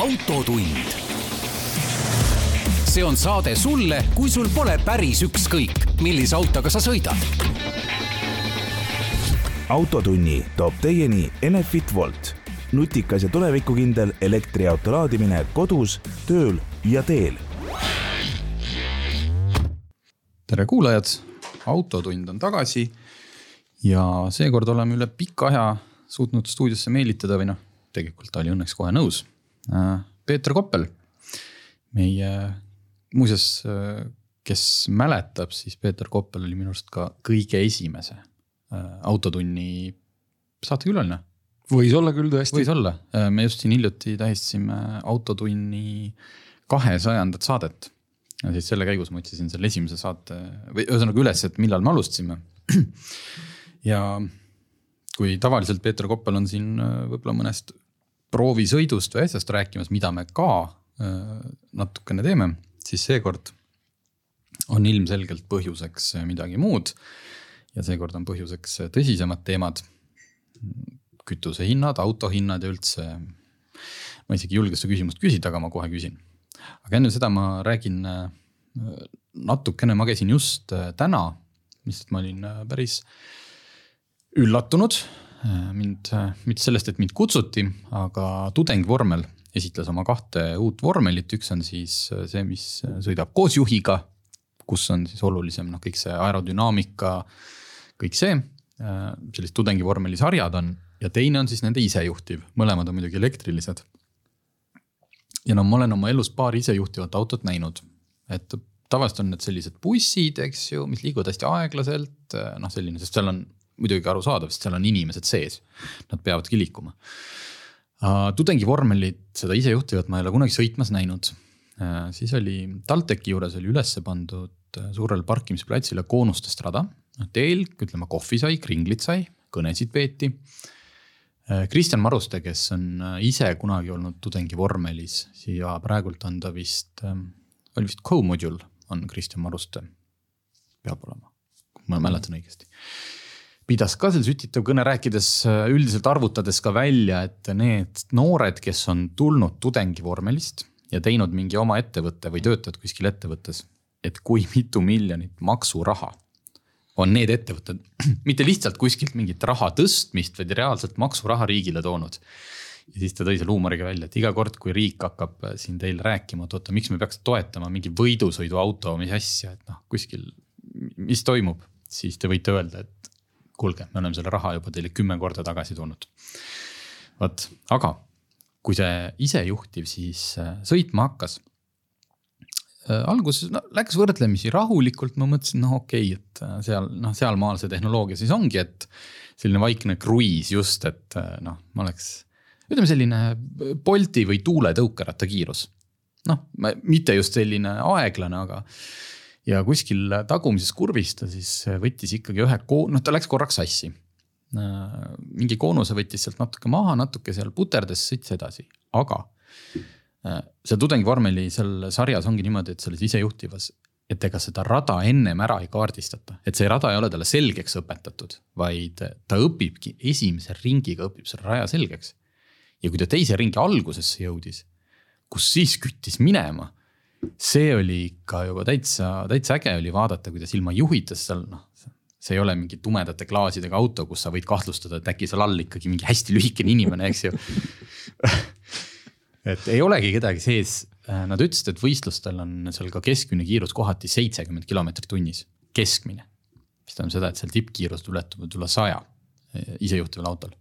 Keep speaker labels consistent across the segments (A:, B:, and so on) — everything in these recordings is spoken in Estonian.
A: autotund. see on saade sulle, kui sul pole päris ükskõik, millise autoga sa sõidad.
B: autotunni toob teieni Enefit Volt, nutikas ja tulevikukindel elektriauto laadimine kodus, tööl ja teel.
C: tere kuulajad, Autotund on tagasi ja seekord oleme üle pika aja suutnud stuudiosse meelitada või noh, tegelikult ta oli õnneks kohe nõus. Peeter Koppel, meie muuseas, kes mäletab, siis Peeter Koppel oli minu arust ka kõige esimese autotunni saatekülaline.
D: võis olla küll tõesti.
C: võis olla, me just siin hiljuti tähistasime autotunni kahesajandat saadet. ja siis selle käigus ma otsisin selle esimese saate või ühesõnaga üles, et millal me alustasime. ja kui tavaliselt Peeter Koppel on siin võib-olla mõnest proovisõidust või asjast rääkimas, mida me ka natukene teeme, siis seekord on ilmselgelt põhjuseks midagi muud. ja seekord on põhjuseks tõsisemad teemad. kütusehinnad, autohinnad ja üldse. ma isegi ei julge seda küsimust küsida, aga ma kohe küsin. aga enne seda ma räägin natukene, ma käisin just täna, lihtsalt ma olin päris üllatunud mind, mitte sellest, et mind kutsuti, aga tudengvormel esitles oma kahte uut vormelit, üks on siis see, mis sõidab koos juhiga. kus on siis olulisem noh, kõik see aerodünaamika, kõik see, sellised tudengivormeli sarjad on ja teine on siis nende isejuhtiv, mõlemad on muidugi elektrilised. ja no ma olen oma elus paar isejuhtivat autot näinud, et tavaliselt on need sellised bussid, eks ju, mis liiguvad hästi aeglaselt, noh, selline, sest seal on muidugi arusaadav, sest seal on inimesed sees. Nad peavadki liikuma uh,. tudengivormelit, seda isejuhtivat ma ei ole kunagi sõitmas näinud uh,. siis oli TalTechi juures oli üles pandud uh, suurele parkimisplatsil koonustest rada. teel, ütleme kohvi sai, kringlit sai, kõnesid peeti. Kristjan Maruste, kes on ise kunagi olnud tudengivormelis ja praegult on ta vist oli vist co-module on Kristjan Maruste, peab olema, kui ma mäletan õigesti pidas ka seal sütitav kõne, rääkides äh, üldiselt arvutades ka välja, et need noored, kes on tulnud tudengivormelist ja teinud mingi oma ettevõtte või töötavad kuskil ettevõttes, et kui mitu miljonit maksuraha on need ettevõtted, mitte lihtsalt kuskilt mingit raha tõstmist, vaid reaalselt maksuraha riigile toonud. ja siis ta tõi selle huumoriga välja, et iga kord, kui riik hakkab äh, siin teil rääkima, et oota, miks me peaks toetama mingi võidusõiduauto, mis asja, et noh, kuskil, mis toimub, siis te võite öelda, et kuulge, me oleme selle raha juba teile kümme korda tagasi toonud. vot, aga kui see isejuhtiv siis äh, sõitma hakkas. Äh, alguses no, läks võrdlemisi rahulikult, ma mõtlesin, noh, okei okay,, et äh, seal noh, sealmaal see tehnoloogia siis ongi, et selline vaikne kruiis just, et noh, ma oleks ütleme selline Bolti või Tuule tõukeratta kiirus. noh, mitte just selline aeglane, aga ja kuskil tagumises kurvis ta siis võttis ikkagi ühe, noh ta läks korraks sassi. mingi koonuse võttis sealt natuke maha, natuke seal puterdas, sõitis edasi, aga seal tudengivormeli seal sarjas ongi niimoodi, et selles isejuhtivas, et ega seda rada ennem ära ei kaardistata, et see rada ei ole talle selgeks õpetatud, vaid ta õpibki esimese ringiga õpib selle raja selgeks. ja kui ta teise ringi algusesse jõudis, kus siis küttis minema see oli ikka juba täitsa, täitsa äge oli vaadata, kuidas ilma juhita seal noh. see ei ole mingi tumedate klaasidega auto, kus sa võid kahtlustada, et äkki seal all ikkagi mingi hästi lühikene inimene, eks ju et ei olegi kedagi sees. Nad ütlesid, et võistlustel on seal ka keskmine kiirus kohati seitsekümmend kilomeetrit tunnis, keskmine. mis tähendab seda, et seal tippkiirus ületab üle saja isejuhtival autol.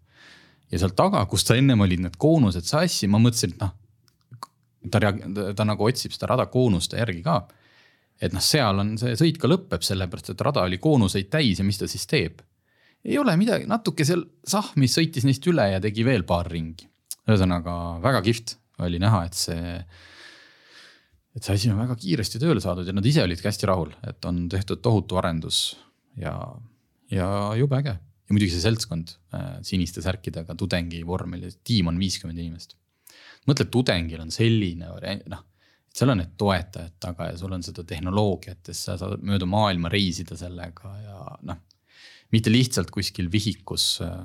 C: ja seal taga, kus ta ennem olid need koonused sassi, ma mõtlesin, et noh ta reag-, ta, nagu otsib seda rada koonuste järgi ka. et noh, seal on see sõit ka lõpeb, sellepärast et rada oli koonuseid täis ja mis ta siis teeb? ei ole midagi, natuke seal sahmis sõitis neist üle ja tegi veel paar ringi. ühesõnaga väga kihvt oli näha, et see, et see asi on väga kiiresti tööle saadud ja nad ise olid ka hästi rahul, et on tehtud tohutu arendus ja, ja jube äge. ja muidugi see seltskond äh, siniste särkidega, tudengivormel ja tiim on viiskümmend inimest mõtle, tudengil on selline variant, noh. seal on need toetajad taga ja sul on seda tehnoloogiat ja sa saad mööda maailma reisida sellega ja noh. mitte lihtsalt kuskil vihikus äh,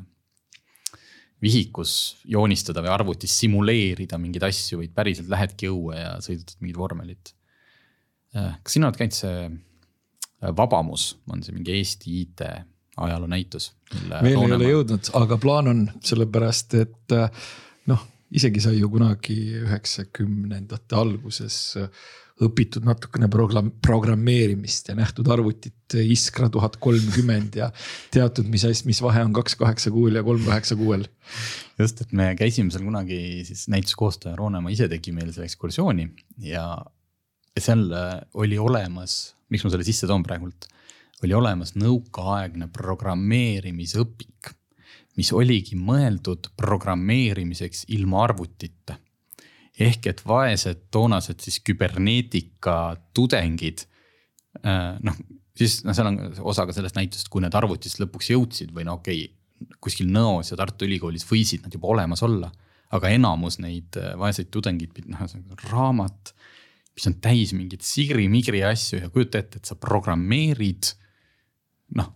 C: vihikus joonistada või arvutis simuleerida mingeid asju, vaid päriselt lähedki õue ja sõidutad mingit vormelit. kas sina oled käinud see Vabamus, on see mingi Eesti IT ajaloo näitus?
D: veel ei ole jõudnud, aga plaan on, sellepärast et noh, isegi sai ju kunagi üheksakümnendate alguses õpitud natukene program-, programmeerimist ja nähtud arvutit Iskra tuhat kolmkümmend ja teatud, mis asj-, mis vahe on kaks kaheksa kuuel ja kolm kaheksa kuuel.
C: just, et me käisime seal kunagi siis näituskoostaja Roonemaa ise tegi meile selle ekskursiooni ja seal oli olemas, miks ma selle sisse toon praegult, oli olemas nõukaaegne programmeerimisõpik, mis oligi mõeldud programmeerimiseks ilma arvutita ehk et vaesed toonased siis küberneetika tudengid. Äh, noh, siis noh, seal on osa ka sellest näitusest, kui need arvutist lõpuks jõudsid või no okei okay,, kuskil Nõos ja Tartu Ülikoolis võisid nad juba olemas olla. aga enamus neid äh, vaeseid tudengeid, noh, raamat, mis on täis mingeid sigri-migri asju ja kujuta ette, et sa programmeerid. noh,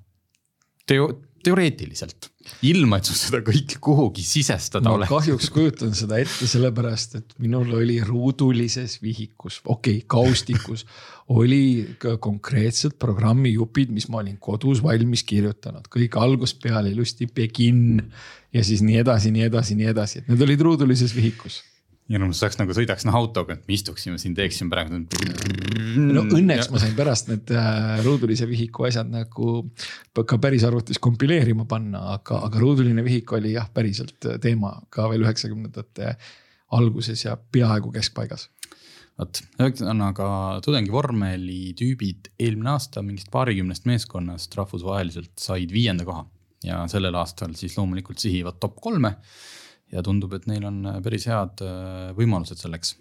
C: teo-, teoreetiliselt, ilma et sul seda kõike kuhugi sisestada oleks.
D: kahjuks kujutan seda ette, sellepärast et minul oli ruudulises vihikus, okei okay,, kaustikus oli ka konkreetsed programmijupid, mis ma olin kodus valmis kirjutanud, kõik algusest peale ilusti begin ja siis nii edasi, nii edasi, nii edasi, et need olid ruudulises vihikus
C: ma saaks nagu sõidaks noh autoga, et me istuksime siin, teeksime praegu.
D: no õnneks ja. ma sain pärast need äh, ruudulise vihiku asjad nagu ka päris arvutis kompileerima panna, aga, aga ruuduline vihik oli jah, päriselt teema ka veel üheksakümnendate alguses ja peaaegu keskpaigas
C: vot, ühesõnaga tudengivormeli tüübid eelmine aasta mingist paarikümnest meeskonnast rahvusvaheliselt said viienda koha ja sellel aastal siis loomulikult sihivad top kolme ja tundub, et neil on äh, päris head äh, võimalused selleks.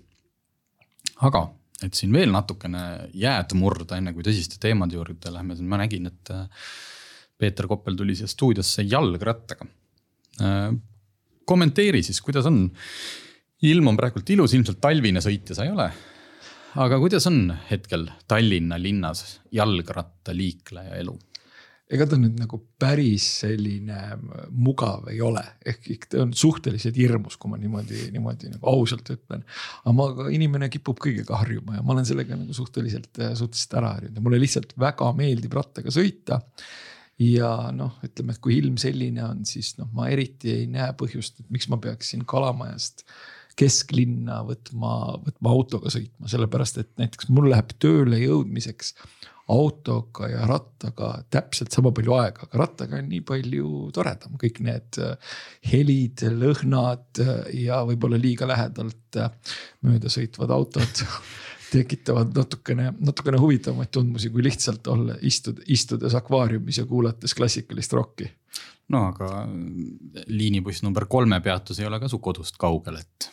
C: aga, et siin veel natukene jääd murda, enne kui tõsiste teemade juurde lähme, siis ma nägin, et äh, Peeter Koppel tuli siia stuudiosse jalgrattaga. kommenteeri siis, kuidas on, ilm on praegult ilus, ilmselt talvine sõitja sa ei ole aga kuidas on hetkel Tallinna linnas jalgrattaliikleja elu?
D: Ega ta nüüd nagu päris selline äh, mugav ei ole, ehk ta on suhteliselt hirmus, kui ma niimoodi, niimoodi nagu ausalt ütlen. aga ma, inimene kipub kõigega harjuma ja ma olen sellega nagu suhteliselt, äh, suhteliselt ära harjunud ja mulle lihtsalt väga meeldib rattaga sõita. ja noh, ütleme, et kui ilm selline on, siis noh, ma eriti ei näe põhjust, et miks ma peaksin Kalamajast kesklinna võtma, võtma autoga sõitma, sellepärast et näiteks mul läheb tööle jõudmiseks autoga ja rattaga täpselt sama palju aega, aga rattaga on nii palju toredam, kõik need äh, helid, lõhnad äh, ja võib-olla liiga lähedalt äh, mööda sõitvad autod tekitavad natukene, natukene huvitavamaid tundmusi, kui lihtsalt olla, istuda, istudes akvaariumis ja kuulates klassikalist rokki.
C: no aga liinibuss number kolme peatus ei ole ka su kodust kaugel, et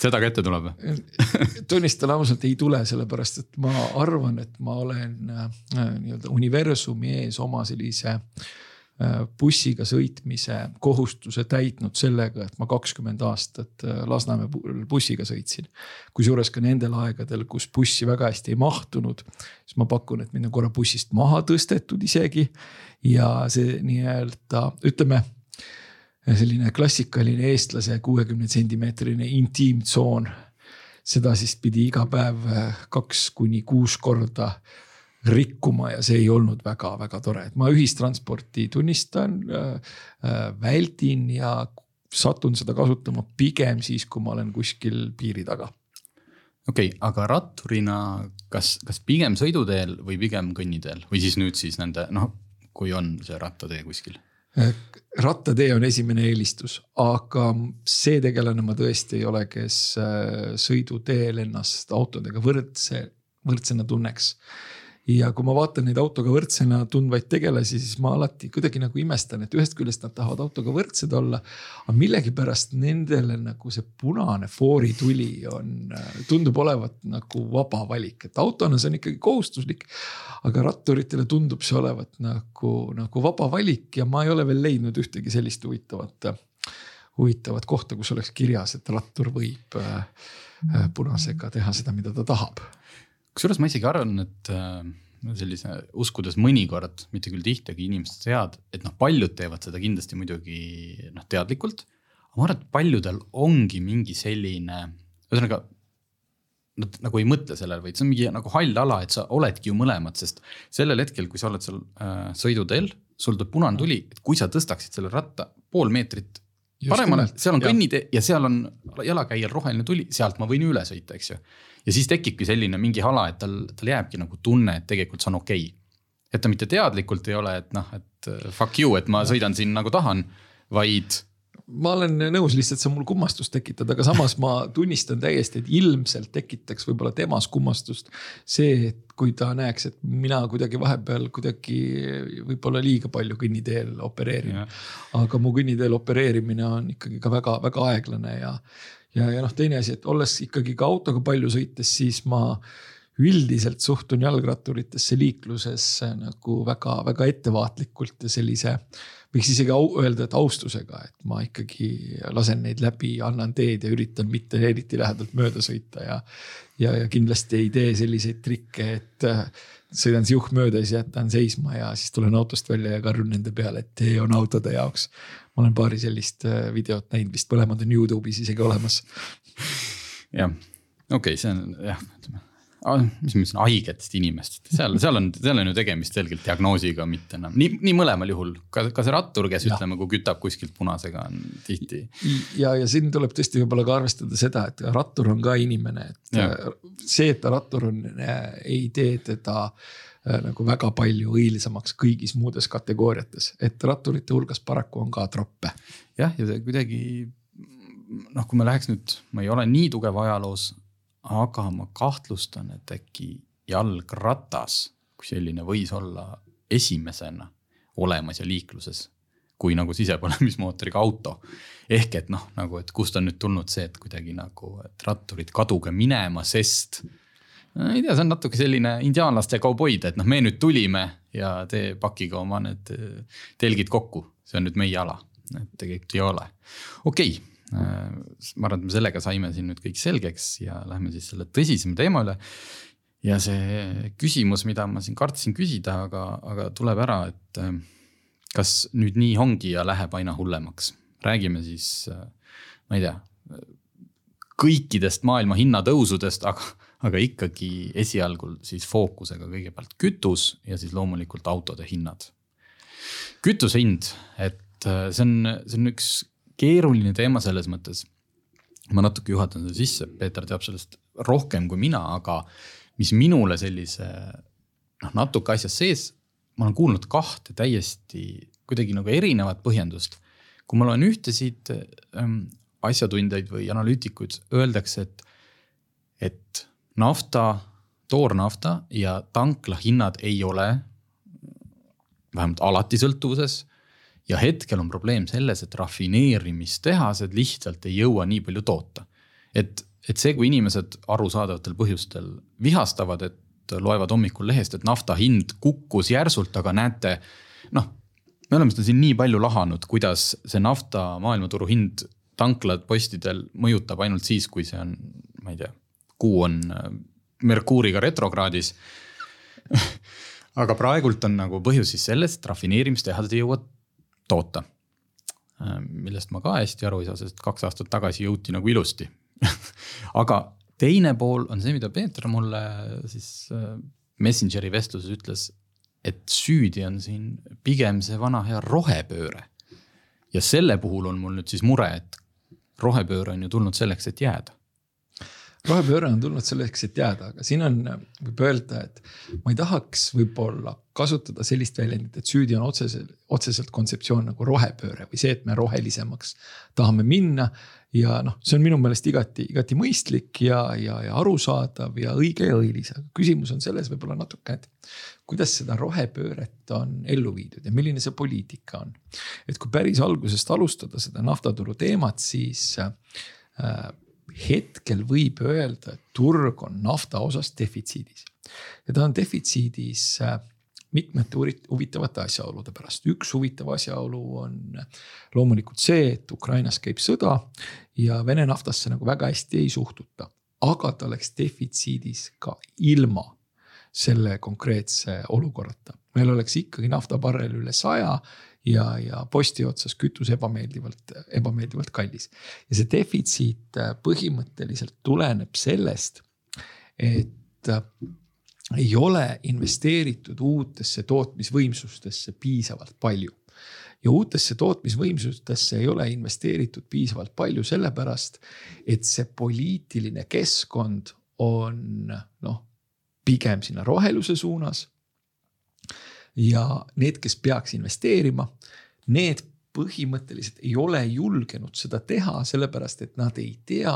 C: seda ka ette tuleb või?
D: tunnistan ausalt, ei tule, sellepärast et ma arvan, et ma olen äh, nii-öelda universumi ees oma sellise äh, bussiga sõitmise kohustuse täitnud sellega, et ma kakskümmend aastat äh, Lasnamäe bussiga sõitsin. kusjuures ka nendel aegadel, kus bussi väga hästi ei mahtunud, siis ma pakun, et mind on korra bussist maha tõstetud isegi. ja see nii-öelda, ütleme selline klassikaline eestlase kuuekümne sentimeetrine intiimtsoon. seda siis pidi iga päev äh, kaks kuni kuus korda rikkuma ja see ei olnud väga-väga tore, et ma ühistransporti tunnistan äh,, äh, väldin ja satun seda kasutama pigem siis, kui ma olen kuskil piiri taga.
C: okei okay,, aga ratturina, kas, kas pigem sõiduteel või pigem kõnniteel või siis nüüd siis nende noh, kui on see rattatee kuskil
D: rattatee on esimene eelistus, aga see tegelane ma tõesti ei ole, kes äh, sõiduteel ennast autodega võrdse, võrdsena tunneks ja kui ma vaatan neid autoga võrdsena tundvaid tegelasi, siis ma alati kuidagi nagu imestan, et ühest küljest nad tahavad autoga võrdsed olla. aga millegipärast nendele nagu see punane foorituli on, tundub olevat nagu vaba valik, et autona see on ikkagi kohustuslik. aga ratturitele tundub see olevat nagu, nagu vaba valik ja ma ei ole veel leidnud ühtegi sellist huvitavat, huvitavat kohta, kus oleks kirjas, et rattur võib äh, punasega teha seda, mida ta tahab
C: kusjuures ma isegi arvan, et äh, sellise uskudes mõnikord, mitte küll tihti, aga inimesed teavad, et noh, paljud teevad seda kindlasti muidugi noh, teadlikult. aga ma arvan, et paljudel ongi mingi selline, ühesõnaga nad nagu ei mõtle sellele, vaid see on mingi nagu hall ala, et sa oledki ju mõlemad, sest sellel hetkel, kui sa oled seal äh, sõiduteel, sul tuleb punane tuli, et kui sa tõstaksid selle ratta pool meetrit paremale, seal on kõnnitee ja seal on jalakäijal roheline tuli, sealt ma võin üle sõita, eks ju. ja siis tekibki selline mingi hala, et tal, tal jääbki nagu tunne, et tegelikult see on okei okay. et ta mitte teadlikult ei ole, et noh, et äh, fuck you, et ma sõidan siin nagu tahan, vaid
D: ma olen nõus, lihtsalt sa mul kummastust tekitad, aga samas ma tunnistan täiesti, et ilmselt tekitaks võib-olla temas kummastust. see, et kui ta näeks, et mina kuidagi vahepeal kuidagi võib-olla liiga palju kõnniteel opereerin. aga mu kõnniteel opereerimine on ikkagi ka väga-väga aeglane ja, ja, ja noh, teine asi, et olles ikkagi ka autoga palju sõites, siis ma üldiselt suhtun jalgratturitesse liikluses nagu väga-väga ettevaatlikult ja sellise võiks isegi au, öelda, et austusega, et ma ikkagi lasen neid läbi, annan teed ja üritan mitte eriti lähedalt mööda sõita ja. ja, ja kindlasti ei tee selliseid trikke, et sõidan siuh mööda, siis jätan seisma ja siis tulen autost välja ja karjun nende peale, et tee on autode jaoks. ma olen paari sellist äh, videot näinud, vist mõlemad on Youtube'is isegi olemas.
C: jah, okei okay,, see on jah, ütleme mis ma ütlesin, haigetest inimestest, seal, seal on, seal on ju tegemist selgelt diagnoosiga, mitte enam nii, nii mõlemal juhul, ka, ka see rattur, kes ja. ütleme, kui kütab kuskilt punasega, on tihti.
D: ja, ja siin tuleb tõesti võib-olla ka arvestada seda, et rattur on ka inimene, et ja. see, et ta rattur on, ei tee teda äh, nagu väga palju õilsamaks kõigis muudes kategooriates, et ratturite hulgas paraku on ka troppe.
C: jah, ja see kuidagi noh, kui ma läheks nüüd, ma ei ole nii tugev ajaloos aga ma kahtlustan, et äkki jalgratas kui selline võis olla esimesena olemas ja liikluses kui nagu sisepõlemismootoriga auto. ehk et noh, nagu, et kust on nüüd tulnud see, et kuidagi nagu, et ratturid kaduge minema, sest. no ei tea, see on natuke selline indiaanlaste kauboid, et noh, me nüüd tulime ja tee pakiga oma need telgid kokku, see on nüüd meie ala, et tegelikult ei ole. okei okay ma arvan, et me sellega saime siin nüüd kõik selgeks ja lähme siis selle tõsisema teema üle. ja see küsimus, mida ma siin kartsin küsida, aga, aga tuleb ära, et äh, kas nüüd nii ongi ja läheb aina hullemaks, räägime siis, äh, ma ei tea, kõikidest maailma hinnatõusudest, aga, aga ikkagi esialgu siis fookusega kõigepealt kütus ja siis loomulikult autode hinnad. kütuse hind, et see on, see on üks keeruline teema selles mõttes. ma natuke juhatan seda sisse, Peeter teab sellest rohkem kui mina, aga mis minule sellise noh, natuke asjas sees, ma olen kuulnud kahte täiesti kuidagi nagu erinevat põhjendust. kui ma loen ühtesid ähm, asjatundjaid või analüütikuid, öeldakse, et, et nafta, toornafta ja tanklahinnad ei ole vähemalt alati sõltuvuses ja hetkel on probleem selles, et rafineerimistehased lihtsalt ei jõua nii palju toota. et, et see, kui inimesed arusaadavatel põhjustel vihastavad, et loevad hommikul lehest, et nafta hind kukkus järsult, aga näete, noh. me oleme seda siin nii palju lahanud, kuidas see nafta maailmaturu hind tanklad postidel mõjutab ainult siis, kui see on, ma ei tea, kuu on äh, Merkuuriga retrokraadis aga praegult on nagu põhjus siis selles, et rafineerimistehased ei jõua toota. Millest ma ka hästi aru ei saa, sest kaks aastat tagasi jõuti nagu ilusti aga teine pool on see, mida Peeter mulle siis äh, Messengeri vestluses ütles, et süüdi on siin pigem see vana hea rohepööre. ja selle puhul on mul nüüd siis mure, et rohepööre on ju tulnud selleks, et jääda
D: rohepööre on tulnud selleks, et jääda, aga siin on, võib öelda, et ma ei tahaks võib-olla kasutada sellist väljendit, et süüdi on otseselt, otseselt kontseptsioon nagu rohepööre või see, et me rohelisemaks tahame minna. ja noh, see on minu meelest igati, igati mõistlik ja, ja, ja arusaadav ja õige ja õilis, aga küsimus on selles võib-olla natuke, et. kuidas seda rohepööret on ellu viidud ja milline see poliitika on. et kui päris algusest alustada seda naftaturu teemat, siis äh, hetkel võib öelda, et turg on nafta osas defitsiidis. ja ta on defitsiidis äh, mitmete huvitavate asjaolude pärast. üks huvitav asjaolu on loomulikult see, et Ukrainas käib sõda ja Vene naftasse nagu väga hästi ei suhtuta. aga ta oleks defitsiidis ka ilma selle konkreetse olukorrata. meil oleks ikkagi naftabarrel üle saja ja, ja posti otsas kütus ebameeldivalt, ebameeldivalt kallis. ja see defitsiit äh, põhimõtteliselt tuleneb sellest, et äh, ei ole investeeritud uutesse tootmisvõimsustesse piisavalt palju ja uutesse tootmisvõimsustesse ei ole investeeritud piisavalt palju sellepärast, et see poliitiline keskkond on noh, pigem sinna roheluse suunas. Ja need, kes peaks investeerima, need põhimõtteliselt ei ole julgenud seda teha, sellepärast et nad ei tea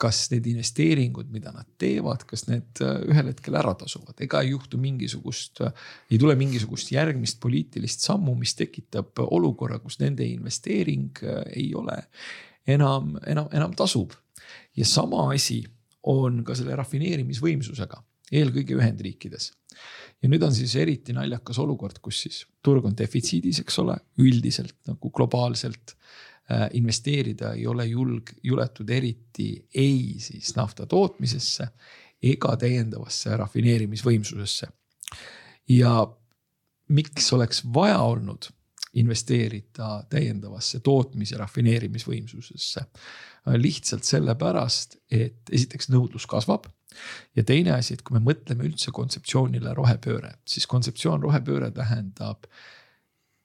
D: kas need investeeringud, mida nad teevad, kas need äh, ühel hetkel ära tasuvad, ega ei juhtu mingisugust, äh, ei tule mingisugust järgmist poliitilist sammu, mis tekitab olukorra, kus nende investeering äh, ei ole enam, enam, enam tasub. ja sama asi on ka selle rafineerimisvõimsusega, eelkõige Ühendriikides. Ja nüüd on siis eriti naljakas olukord, kus siis turg on defitsiidis, eks ole, üldiselt nagu globaalselt Äh, investeerida ei ole julg, juletud eriti ei siis nafta tootmisesse ega täiendavasse rafineerimisvõimsusesse. ja miks oleks vaja olnud investeerida täiendavasse tootmis- ja rafineerimisvõimsusesse? Lihtsalt sellepärast, et esiteks nõudlus kasvab ja teine asi, et kui me mõtleme üldse kontseptsioonile rohepööre, siis kontseptsioon rohepööre tähendab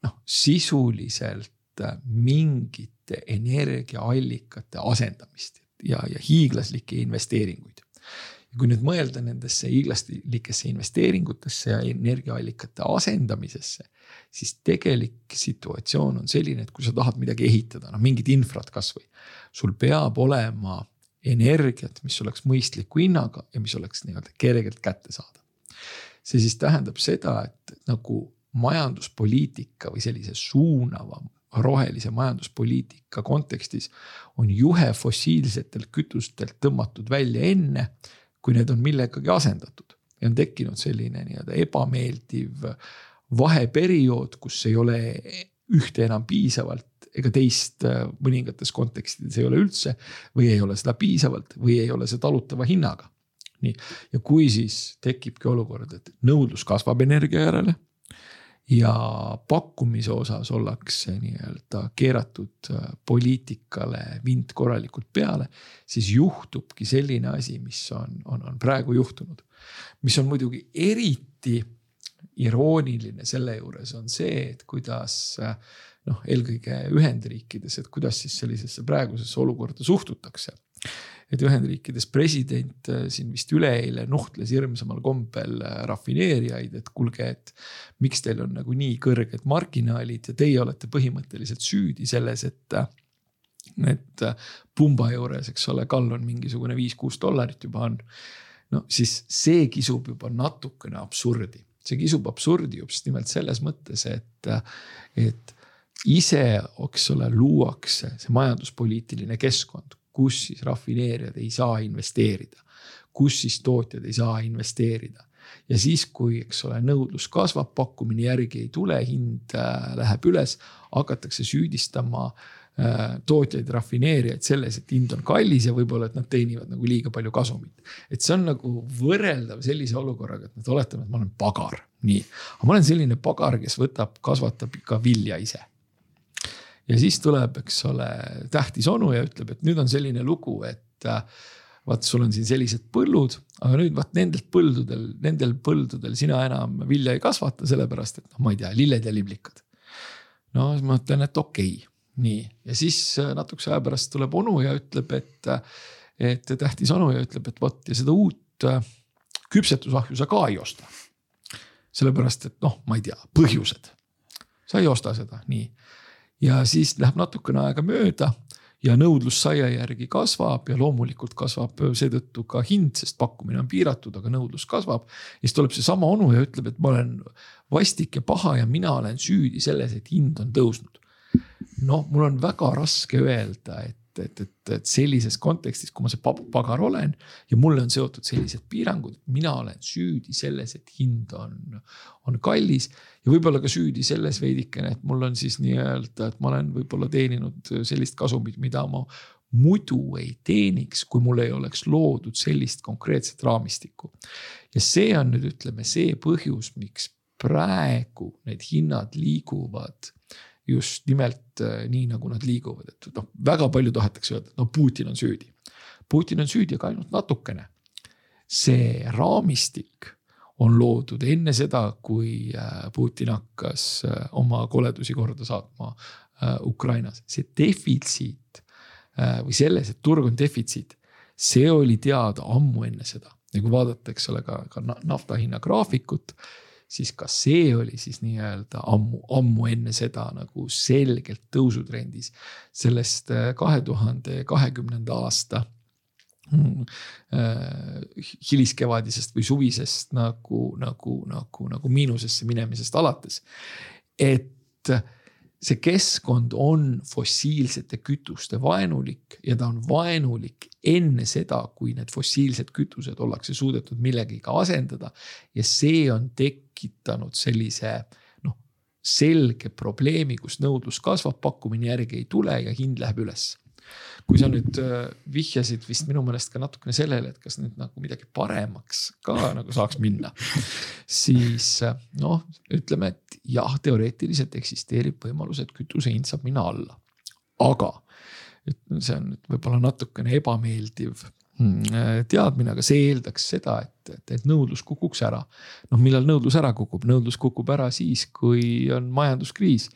D: noh, sisuliselt Äh, mingite energiaallikate asendamist ja, ja hiiglaslikke investeeringuid. ja kui nüüd mõelda nendesse hiiglaslikesse investeeringutesse ja energiaallikate asendamisesse, siis tegelik situatsioon on selline, et kui sa tahad midagi ehitada, noh mingit infrat kasvõi, sul peab olema energiat, mis oleks mõistliku hinnaga ja mis oleks nii-öelda kergelt kättesaadav. see siis tähendab seda, et nagu majanduspoliitika või sellise suunava rohelise majanduspoliitika kontekstis on juhe fossiilsetelt kütustelt tõmmatud välja enne, kui need on millegagi asendatud. ja on tekkinud selline nii-öelda ebameeldiv vaheperiood, kus ei ole ühte enam piisavalt ega teist mõningates kontekstides ei ole üldse või ei ole seda piisavalt või ei ole see talutava hinnaga. nii, ja kui siis tekibki olukord, et nõudlus kasvab energia järele ja pakkumise osas ollakse nii-öelda keeratud äh, poliitikale vint korralikult peale, siis juhtubki selline asi, mis on, on, on praegu juhtunud. mis on muidugi eriti irooniline selle juures on see, et kuidas äh, noh, eelkõige Ühendriikides, et kuidas siis sellisesse praegusesse olukorda suhtutakse et Ühendriikides president äh, siin vist üleeile nuhtles hirmsamal kombel äh, rafineerijaid, et kuulge, et. miks teil on nagu nii kõrged marginaalid ja teie olete põhimõtteliselt süüdi selles, et äh, et pumba juures, eks ole, kall on mingisugune viis-kuus dollarit juba on. no siis see kisub juba natukene absurdi, see kisub absurdi just nimelt selles mõttes, et, et ise, eks ole, luuakse see majanduspoliitiline keskkond, kus siis rafineerijad ei saa investeerida, kus siis tootjad ei saa investeerida ja siis, kui, eks ole, nõudlus kasvab, pakkumine järgi ei tule, hind äh, läheb üles, hakatakse süüdistama äh, tootjaid, rafineerijaid selles, et hind on kallis ja võib-olla, et nad teenivad nagu liiga palju kasumit. et see on nagu võrreldav sellise olukorraga, et nad oletame, et ma olen pagar, nii. aga ma olen selline pagar, kes võtab, kasvatab ikka vilja ise ja siis tuleb, eks ole, tähtis onu ja ütleb, et nüüd on selline lugu, et äh, vaat sul on siin sellised põllud, aga nüüd vaat nendelt põldudel, nendel põldudel sina enam vilja ei kasvata, sellepärast et noh, ma ei tea, lilled ja liblikad. no siis ma ütlen, et okei okay,, nii ja siis äh, natukese aja pärast tuleb onu ja ütleb, et, äh, et tähtis onu ja ütleb, et vot ja seda uut küpsetusahju sa ka ei osta. sellepärast, et noh, ma ei tea, põhjused. sa ei osta seda, nii ja siis läheb natukene aega mööda ja nõudlus saia järgi kasvab ja loomulikult kasvab seetõttu ka hind, sest pakkumine on piiratud, aga nõudlus kasvab. ja siis tuleb seesama onu ja ütleb, et ma olen vastik ja paha ja mina olen süüdi selles, et hind on tõusnud. noh, mul on väga raske öelda, et et, et, et sellises kontekstis, kui ma see pagar olen ja mulle on seotud sellised piirangud, mina olen süüdi selles, et hind on, on kallis. ja võib-olla ka süüdi selles veidikene, et mul on siis nii-öelda, et ma olen võib-olla teeninud sellist kasumit, mida ma muidu ei teeniks, kui mul ei oleks loodud sellist konkreetset raamistikku. ja see on nüüd ütleme see põhjus, miks praegu need hinnad liiguvad just nimelt äh, nii, nagu nad liiguvad, et noh, väga palju tahetakse öelda, et no Putin on süüdi. Putin on süüdi, aga ainult natukene. see raamistik on loodud enne seda, kui äh, Putin hakkas äh, oma koledusi korda saatma Ukrainas, see defitsiit või selles, et turg on defitsiit, see oli teada ammu enne seda ja kui vaadata, eks ole, ka, ka nafta hinna graafikut siis ka see oli siis nii-öelda ammu, ammu enne seda nagu selgelt tõusutrendis. sellest äh, kahe tuhande kahekümnenda aasta mm, äh, hiliskevadisest või suvisest nagu, nagu, nagu, nagu miinusesse minemisest alates. et see keskkond on fossiilsete kütuste vaenulik ja ta on vaenulik enne seda, kui need fossiilsed kütused ollakse suudetud millegagi asendada. ja see on tekitanud sellise noh, selge probleemi, kus nõudlus kasvab, pakkumine järgi ei tule ja hind läheb üles kui sa nüüd äh, vihjasid vist minu meelest ka natukene sellele, et kas nüüd nagu midagi paremaks ka nagu saaks minna. siis äh, noh, ütleme, et jah, teoreetiliselt eksisteerib võimalus, et kütuse hind saab minna alla. aga see on nüüd võib-olla natukene ebameeldiv teadmine, aga see eeldaks seda, et, et, et nõudlus kukuks ära. noh, millal nõudlus ära kukub, nõudlus kukub ära siis, kui on majanduskriis.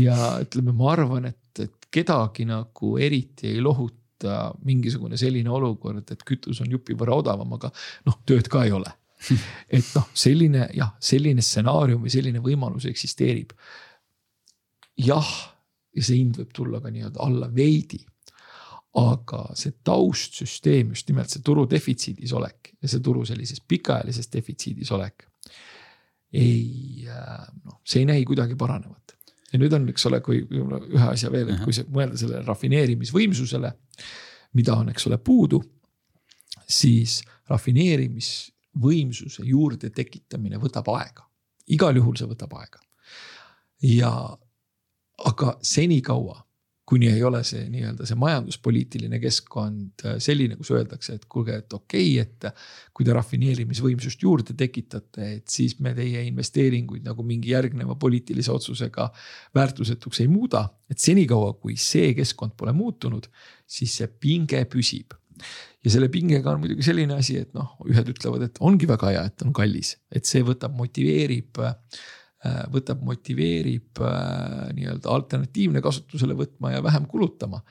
D: ja ütleme, ma arvan, et, et kedagi nagu eriti ei lohuta mingisugune selline olukord, et kütus on jupi võrra odavam, aga noh, tööd ka ei ole. et noh, selline jah, selline stsenaarium või selline võimalus eksisteerib. jah, ja see hind võib tulla ka nii-öelda alla veidi aga see taustsüsteem, just nimelt see turu defitsiidis olek ja see turu sellises pikaajalises defitsiidis olek. ei noh, see ei näi kuidagi paranevat ja nüüd on, eks ole, kui ühe asja veel, et kui mõelda sellele rafineerimisvõimsusele, mida on, eks ole, puudu, siis rafineerimisvõimsuse juurde tekitamine võtab aega, igal juhul see võtab aega. ja aga senikaua kuni ei ole see nii-öelda see majanduspoliitiline keskkond äh, selline, kus öeldakse, et kuulge, et okei okay,, et. kui te rafineerimisvõimsust juurde tekitate, et siis me teie investeeringuid nagu mingi järgneva poliitilise otsusega väärtusetuks ei muuda. et senikaua, kui see keskkond pole muutunud, siis see pinge püsib ja selle pingega on muidugi selline asi, et noh, ühed ütlevad, et ongi väga hea, et on kallis, et see võtab, motiveerib äh, Äh, võtab, motiveerib äh, nii-öelda alternatiivne kasutusele võtma ja vähem kulutama.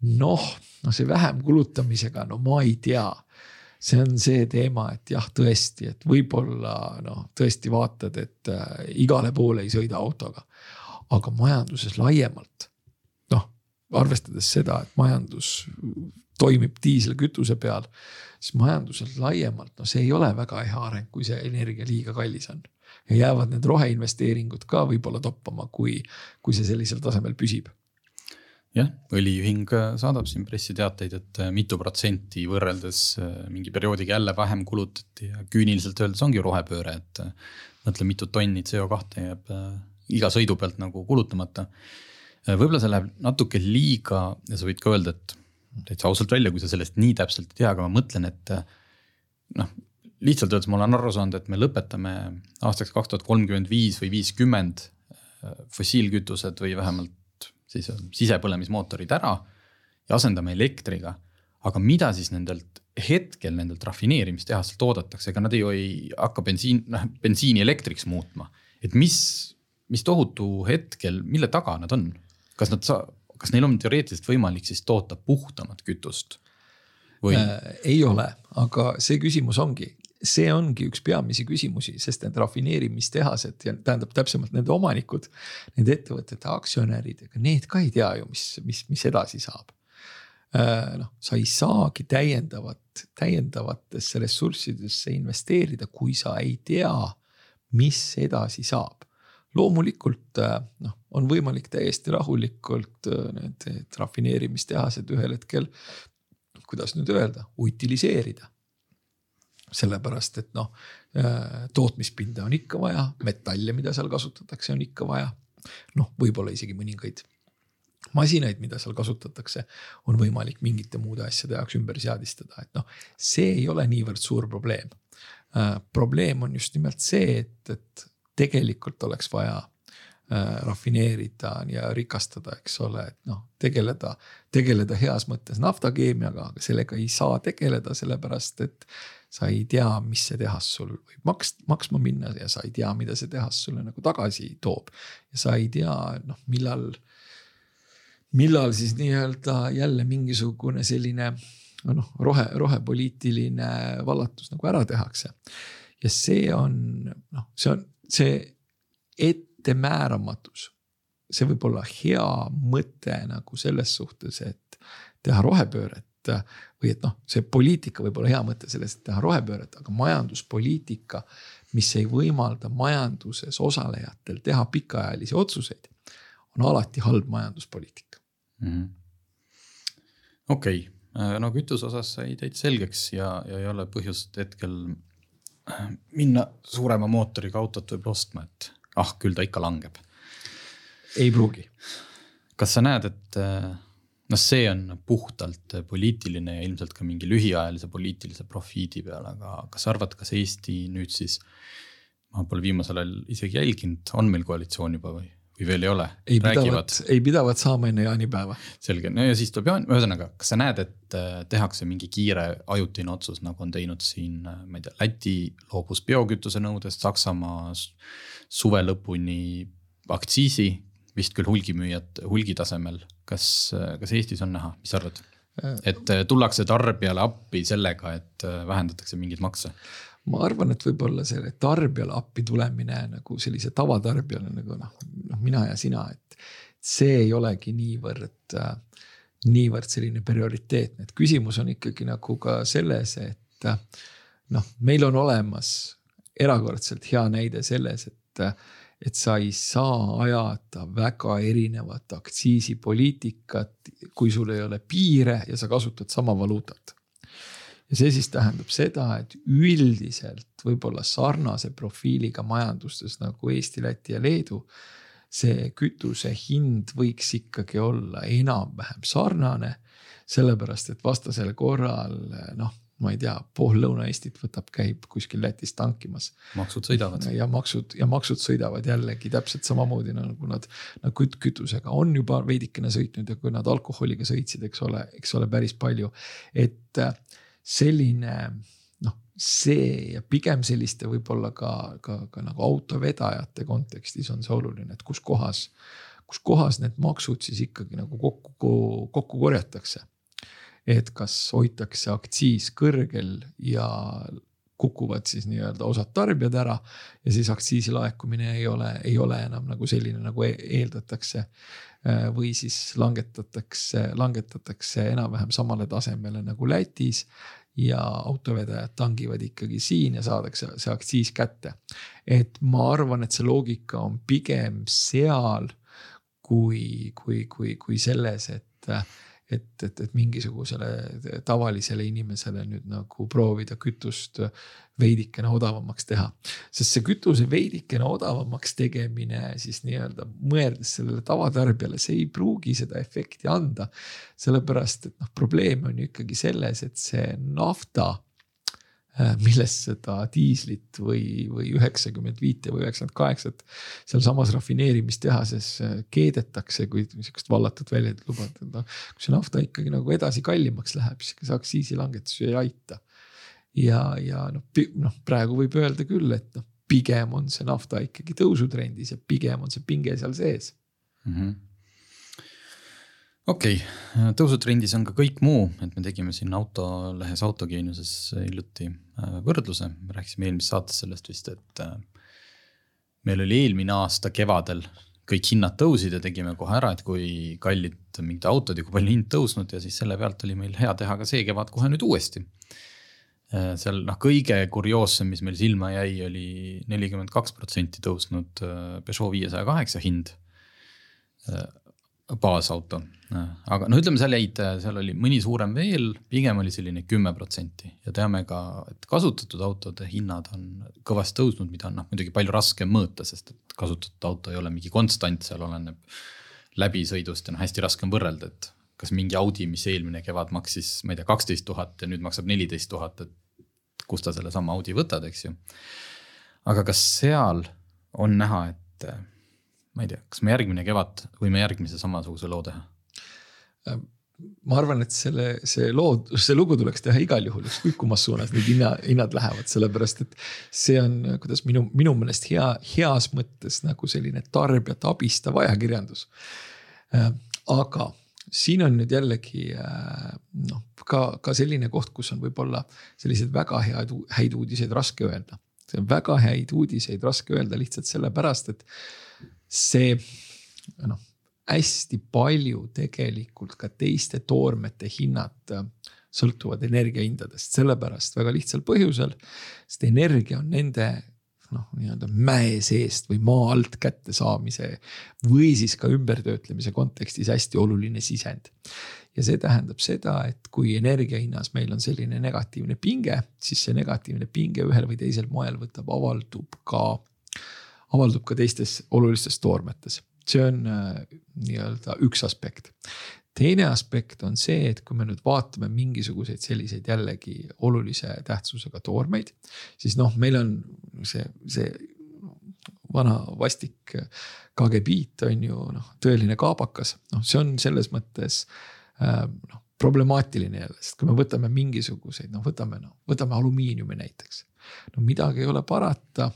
D: noh, no see vähem kulutamisega, no ma ei tea see on see teema, et jah, tõesti, et võib-olla noh, tõesti vaatad, et äh, igale poole ei sõida autoga. aga majanduses laiemalt, noh, arvestades seda, et majandus toimib diiselkütuse peal, siis majanduses laiemalt, no see ei ole väga hea areng, kui see energia liiga kallis on ja jäävad need roheinvesteeringud ka võib-olla toppama, kui, kui see sellisel tasemel püsib
C: jah, õliühing äh, saadab siin pressiteateid, et äh, mitu protsenti võrreldes äh, mingi perioodiga jälle vähem kulutati ja küüniliselt öeldes ongi rohepööre, et. mõtle, mitu tonni CO2 jääb iga sõidu pealt nagu kulutamata. võib-olla see läheb natuke liiga ja sa võid ka öelda, et täitsa ausalt välja, kui sa sellest nii täpselt ei tea, aga ma mõtlen, et noh, lihtsalt öeldes ma olen aru saanud, et me lõpetame aastaks kaks tuhat kolmkümmend viis või viiskümmend äh, fossiilkütused või vähemalt siis sisepõlemismootorid ära ja asendame elektriga. aga mida siis nendelt hetkel nendelt rafineerimistehastelt oodatakse, ega nad ju ei hakka bensiin, noh bensiini elektriks muutma. et mis, mis tohutu hetkel, mille taga nad on, kas nad saa-, kas neil on teoreetiliselt võimalik siis toota puhtamat kütust?
D: või äh,? ei ole, aga see küsimus ongi, see ongi üks peamisi küsimusi, sest need rafineerimistehased ja tähendab täpsemalt nende omanikud, nende ettevõtete aktsionärid, ega need ka ei tea ju, mis, mis, mis edasi saab. Äh, noh, sa ei saagi täiendavat, täiendavatesse ressurssidesse investeerida, kui sa ei tea, mis edasi saab loomulikult äh, noh, on võimalik täiesti rahulikult äh, need, rafineerimistehased ühel hetkel, kuidas nüüd öelda, utiliseerida sellepärast et noh, äh, tootmispinda on ikka vaja, metalle, mida seal kasutatakse, on ikka vaja. noh, võib-olla isegi mõningaid masinaid, mida seal kasutatakse, on võimalik mingite muude asjade jaoks ümber seadistada, et noh, see ei ole niivõrd suur probleem. Äh, probleem on just nimelt see, et, et tegelikult oleks vaja äh, rafineerida ja rikastada, eks ole, et noh, tegeleda, tegeleda heas mõttes naftakeemiaga, aga sellega ei saa tegeleda, sellepärast et sa ei tea, mis see tehas sul võib maks-, maksma minna ja sa ei tea, mida see tehas sulle nagu tagasi toob. ja sa ei tea, noh, millal, millal siis nii-öelda jälle mingisugune selline noh, rohe, rohepoliitiline vallatus nagu ära tehakse. ja see on noh, see on see ettemääramatus. see võib olla hea mõte nagu selles suhtes, et teha rohepööret või et noh, see poliitika võib olla hea mõte sellest, et teha rohepööret, aga majanduspoliitika, mis ei võimalda majanduses osalejatel teha pikaajalisi otsuseid, on alati halb majanduspoliitika
C: mm -hmm.. okei okay., äh, no kütuse osas sai täitsa selgeks ja, ja ei ole põhjust hetkel äh, minna suurema mootoriga autot võib-olla ostma, et ah, küll ta ikka langeb.
D: ei pruugi.
C: kas sa näed, et äh, noh, see on puhtalt poliitiline ja ilmselt ka mingi lühiajalise poliitilise profiidi peale, aga kas sa arvad, kas Eesti nüüd siis, ma pole viimasel ajal isegi jälginud, on meil koalitsioon juba või, või veel ei ole?
D: ei pidavat, ei pidavat saama enne jaanipäeva.
C: selge, no ja siis tuleb jaan, ühesõnaga, kas sa näed, et äh, tehakse mingi kiire ajutine otsus, nagu on teinud siin, äh, ma ei tea, Läti loobus biokütuse nõudest, Saksamaa suve lõpuni aktsiisi vist küll hulgimüüjad hulgi tasemel, kas, kas Eestis on näha, mis sa arvad? et äh, tullakse tarbijale appi sellega, et äh, vähendatakse mingeid makse?
D: ma arvan, et võib-olla selle tarbijale appi tulemine nagu sellise tavatarbijale nagu noh, noh mina ja sina, et see ei olegi niivõrd äh,, niivõrd selline prioriteetne, et küsimus on ikkagi nagu ka selles, et äh, noh, meil on olemas erakordselt hea näide selles, et äh, et sa ei saa ajada väga erinevat aktsiisipoliitikat, kui sul ei ole piire ja sa kasutad sama valuutat. ja see siis tähendab seda, et üldiselt võib-olla sarnase profiiliga majandustes nagu Eesti, Läti ja Leedu. see kütuse hind võiks ikkagi olla enam-vähem sarnane, sellepärast et vastasel korral noh ma ei tea, pool Lõuna-Eestit võtab, käib kuskil Lätis tankimas.
C: maksud sõidavad.
D: ja maksud ja maksud sõidavad jällegi täpselt samamoodi nagu nad, nagu küt, kütusega on juba veidikene sõitnud ja kui nad alkoholiga sõitsid, eks ole, eks ole päris palju. et äh, selline noh, see ja pigem selliste võib-olla ka, ka, ka nagu autovedajate kontekstis on see oluline, et kus kohas, kus kohas need maksud siis ikkagi nagu kokku, kokku korjatakse et kas hoitakse aktsiis kõrgel ja kukuvad siis nii-öelda osad tarbijad ära ja siis aktsiisi laekumine ei ole, ei ole enam nagu selline, nagu e-, eeldatakse. või siis langetatakse, langetatakse enam-vähem samale tasemele nagu Lätis ja autovedajad tangivad ikkagi siin ja saadakse see aktsiis kätte. et ma arvan, et see loogika on pigem seal kui, kui, kui, kui selles, et et, et, et mingisugusele tavalisele inimesele nüüd nagu proovida kütust veidikene odavamaks teha. sest see kütuse veidikene odavamaks tegemine siis nii-öelda mõeldes sellele tavatarbijale, see ei pruugi seda efekti anda. sellepärast, et noh, probleem on ju ikkagi selles, et see nafta millest seda diislit või, või üheksakümmend viite või üheksakümmend kaheksat sealsamas rafineerimistehases äh, keedetakse, kui niisugust vallatut väljendit lubada, et noh. kui see nafta ikkagi nagu edasi kallimaks läheb, siis ega see aktsiisilangetus ei aita. ja, ja noh, noh praegu võib öelda küll, et noh, pigem on see nafta ikkagi tõusutrendis ja pigem on see pinge seal sees mm. -hmm
C: okei okay., tõusutrendis on ka kõik muu, et me tegime siin autolehes Autogeeniuses hiljuti äh, võrdluse, rääkisime eelmises saates sellest vist, et äh, meil oli eelmine aasta kevadel kõik hinnad tõusid ja tegime kohe ära, et kui kallid mingid autod ja kui palju hind tõusnud ja siis selle pealt oli meil hea teha ka see kevad kohe nüüd uuesti. Äh, seal noh, kõige kurioossem, mis meil silma jäi, oli nelikümmend kaks protsenti tõusnud Peugeot viiesaja kaheksa hind baasauto, aga no ütleme, seal jäid, seal oli mõni suurem veel, pigem oli selline kümme protsenti ja teame ka, et kasutatud autode hinnad on kõvasti tõusnud, mida on noh, muidugi palju raskem mõõta, sest et kasutatud auto ei ole mingi konstant, seal oleneb läbisõidust ja noh, hästi raske on võrrelda, et kas mingi Audi, mis eelmine kevad maksis, ma ei tea, kaksteist tuhat ja nüüd maksab neliteist tuhat, et kust sa sellesama Audi võtad, eks ju. aga kas seal on näha, et ma ei tea, kas me järgmine kevad võime järgmise samasuguse loo teha?
D: ma arvan, et selle, see loo, see lugu tuleks teha igal juhul, ükskõik kummas suunas need hinna, hinnad lähevad, sellepärast et see on, kuidas minu, minu meelest hea, heas mõttes nagu selline tarbijat abistav ajakirjandus. Aga siin on nüüd jällegi noh, ka, ka selline koht, kus on võib-olla selliseid väga head, häid uudiseid raske öelda. väga häid uudiseid raske öelda lihtsalt sellepärast, et see noh hästi palju tegelikult ka teiste toormete hinnad äh, sõltuvad energiahindadest, sellepärast väga lihtsal põhjusel. sest energia on nende noh, nii-öelda mäe seest või maa alt kättesaamise või siis ka ümbertöötlemise kontekstis hästi oluline sisend. ja see tähendab seda, et kui energia hinnas meil on selline negatiivne pinge, siis see negatiivne pinge ühel või teisel moel võtab, avaldub ka, avaldub ka teistes olulistes toormetes see on äh, nii-öelda üks aspekt. teine aspekt on see, et kui me nüüd vaatame mingisuguseid selliseid jällegi olulise tähtsusega toormeid, siis noh, meil on see, see vana vastik KGB-t on ju noh, tõeline kaabakas, noh, see on selles mõttes äh, noh problemaatiline jälle, sest kui me võtame mingisuguseid, noh, võtame noh, võtame alumiiniumi näiteks. no midagi ei ole parata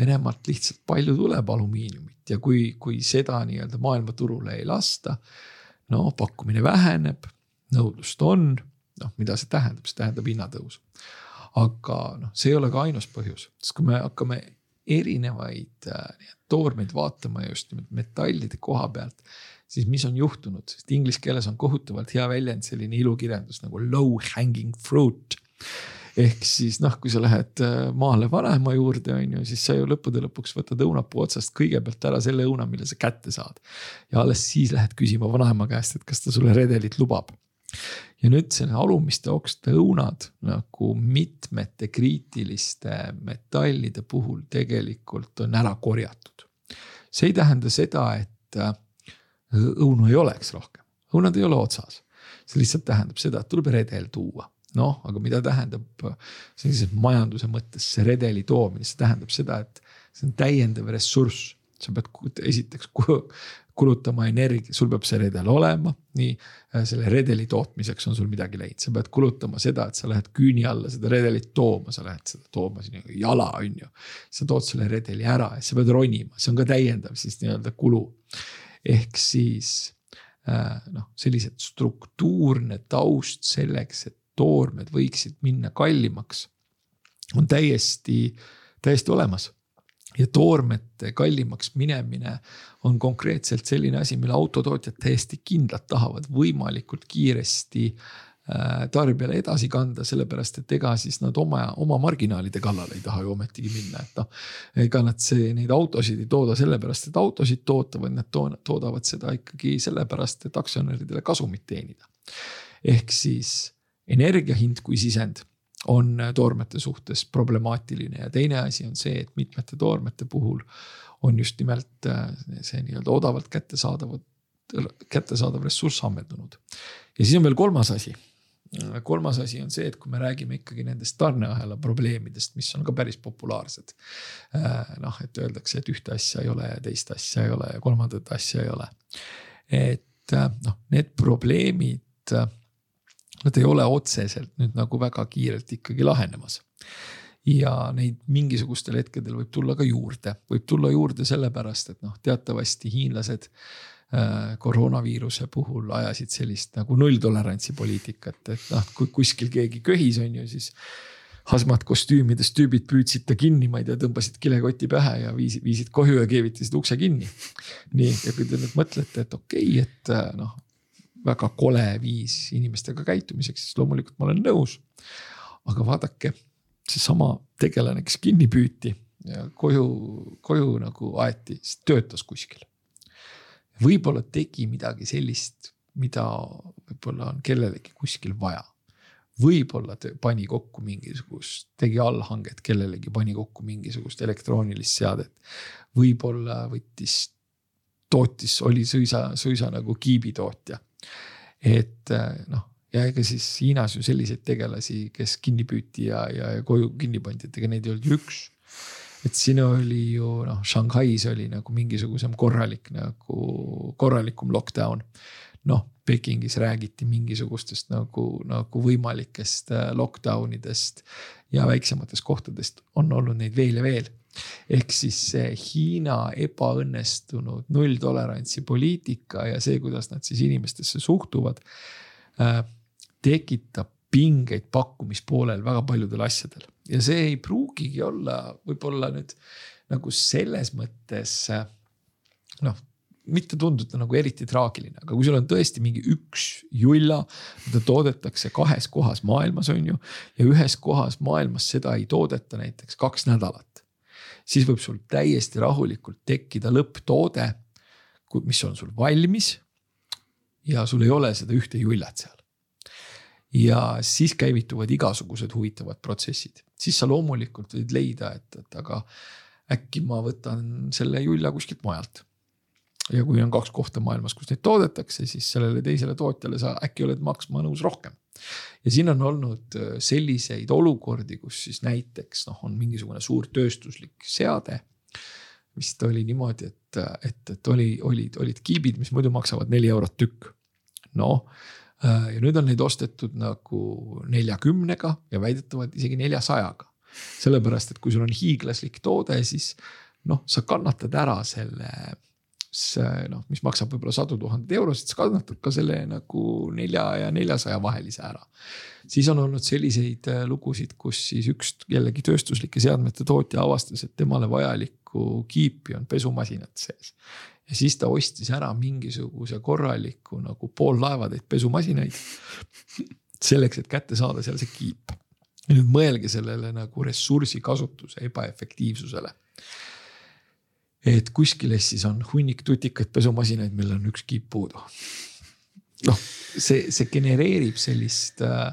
D: Venemaalt lihtsalt palju tuleb alumiiniumit ja kui, kui seda nii-öelda maailmaturule ei lasta. no pakkumine väheneb, nõudlust on, noh, mida see tähendab, see tähendab hinnatõusu. aga noh, see ei ole ka ainus põhjus, sest kui me hakkame erinevaid äh, toormeid vaatama just nimelt metallide koha pealt siis mis on juhtunud, sest inglise keeles on kohutavalt hea väljend, selline ilukirjandus nagu low hanging fruit ehk siis noh, kui sa lähed äh, maale vanaema juurde, on ju, siis sa ju lõppude lõpuks võtad õunapuu otsast kõigepealt ära selle õuna, mille sa kätte saad. ja alles siis lähed küsima vanaema käest, et kas ta sulle redelit lubab. ja nüüd selle alumiste okste õunad nagu mitmete kriitiliste metallide puhul tegelikult on ära korjatud. see ei tähenda seda, et äh, õunu ei oleks rohkem, õunad ei ole otsas. see lihtsalt tähendab seda, et tuleb redel tuua noh, aga mida tähendab sellises majanduse mõttes see redeli toomine, see tähendab seda, et see on täiendav ressurss. sa pead esiteks kulutama energia, sul peab see redel olema, nii äh, selle redeli tootmiseks on sul midagi läinud, sa pead kulutama seda, et sa lähed küüni alla seda redelit tooma, sa lähed seda tooma sinna jala, on ju. sa tood selle redeli ära ja sa pead ronima, see on ka täiendav siis nii-öelda kulu. ehk siis äh, noh, sellised struktuurne taust selleks, et toormed võiksid minna kallimaks, on täiesti, täiesti olemas ja toormete kallimaks minemine on konkreetselt selline asi, mille autotootjad täiesti kindlalt tahavad võimalikult kiiresti äh, tarbijale edasi kanda, sellepärast et ega siis nad oma, oma marginaalide kallale ei taha ju ometigi minna, et noh. ega nad see, neid autosid ei tooda sellepärast, et autosid toota, vaid nad toodavad seda ikkagi sellepärast, et aktsionäridele kasumit teenida. ehk siis energia hind kui sisend on toormete suhtes problemaatiline ja teine asi on see, et mitmete toormete puhul on just nimelt äh, see nii-öelda odavalt kättesaadav, kättesaadav ressurss ammendunud. ja siis on veel kolmas asi. kolmas asi on see, et kui me räägime ikkagi nendest tarneahela probleemidest, mis on ka päris populaarsed. Äh, noh, et öeldakse, et ühte asja ei ole ja teist asja ei ole ja kolmandat asja ei ole. et äh, noh, need probleemid nad ei ole otseselt nüüd nagu väga kiirelt ikkagi lahenemas. ja neid mingisugustel hetkedel võib tulla ka juurde, võib tulla juurde sellepärast, et noh, teatavasti hiinlased äh, koroonaviiruse puhul ajasid sellist nagu nulltolerantsi poliitikat, et noh, kui kuskil keegi köhis, on ju, siis hazmat kostüümides tüübid püüdsid ta kinni, ma ei tea, tõmbasid kilekoti pähe ja viisid, viisid koju ja keevitasid ukse kinni. nii, ja kui te nüüd mõtlete, et okei okay,, et äh, noh, väga kole viis inimestega käitumiseks, siis loomulikult ma olen nõus. aga vaadake, seesama tegelane, kes kinni püüti ja koju, koju nagu aeti, siis töötas kuskil. võib-olla tegi midagi sellist, mida võib-olla on kellelegi kuskil vaja. võib-olla pani kokku mingisugust, tegi allhanget kellelegi, pani kokku mingisugust elektroonilist seadet. võib-olla võttis, tootis, oli suisa, suisa nagu kiibitootja et äh, noh, ja ega siis Hiinas ju selliseid tegelasi, kes kinni püüti ja, ja, ja koju kinni pandi, et ega neid ei olnud ju üks. et siin oli ju noh, Shanghais oli nagu mingisugusem korralik nagu korralikum lockdown. noh, Pekingis räägiti mingisugustest nagu, nagu võimalikest äh, lockdown idest ja väiksematest kohtadest on olnud neid veel ja veel ehk siis see Hiina ebaõnnestunud nulltolerantsi poliitika ja see, kuidas nad siis inimestesse suhtuvad äh,. tekitab pingeid pakkumispoolel väga paljudel asjadel ja see ei pruugigi olla võib-olla nüüd nagu selles mõttes äh, noh mitte tunduda nagu eriti traagiline, aga kui sul on tõesti mingi üks julla, mida toodetakse kahes kohas maailmas, on ju. ja ühes kohas maailmas seda ei toodeta näiteks kaks nädalat. Siis võib sul täiesti rahulikult tekkida lõpptoode, mis on sul valmis. ja sul ei ole seda ühte jullat seal ja siis käivituvad igasugused huvitavad protsessid, siis sa loomulikult võid leida, et, et aga äkki ma võtan selle julla kuskilt mujalt. Ja kui on kaks kohta maailmas, kus neid toodetakse, siis sellele teisele tootjale sa äkki oled maksma nõus rohkem. ja siin on olnud äh, selliseid olukordi, kus siis näiteks noh, on mingisugune suur tööstuslik seade vist oli niimoodi, et, et, et oli, olid, olid kiibid, mis muidu maksavad neli eurot tükk. noh Äh, ja nüüd on neid ostetud nagu neljakümnega ja väidetavalt isegi neljasajaga. sellepärast, et kui sul on hiiglaslik toode, siis noh, sa kannatad ära selle see noh, mis maksab võib-olla sadu tuhandeid eurosid, sa kannatad ka selle nagu nelja ja neljasaja vahelise ära. siis on olnud selliseid äh, lugusid, kus siis üks jällegi tööstuslike seadmete tootja avastas, et temale vajalikku kiipi on pesumasinad sees ja siis ta ostis ära mingisuguse korraliku nagu poollaevatäit pesumasinaid. selleks, et kätte saada seal see kiip. nüüd mõelge sellele nagu ressursi kasutuse ebaefektiivsusele. Et kuskiles siis on hunnik tutikaid pesumasinaid, millel on üks kiip puudu. noh, see, see genereerib sellist äh,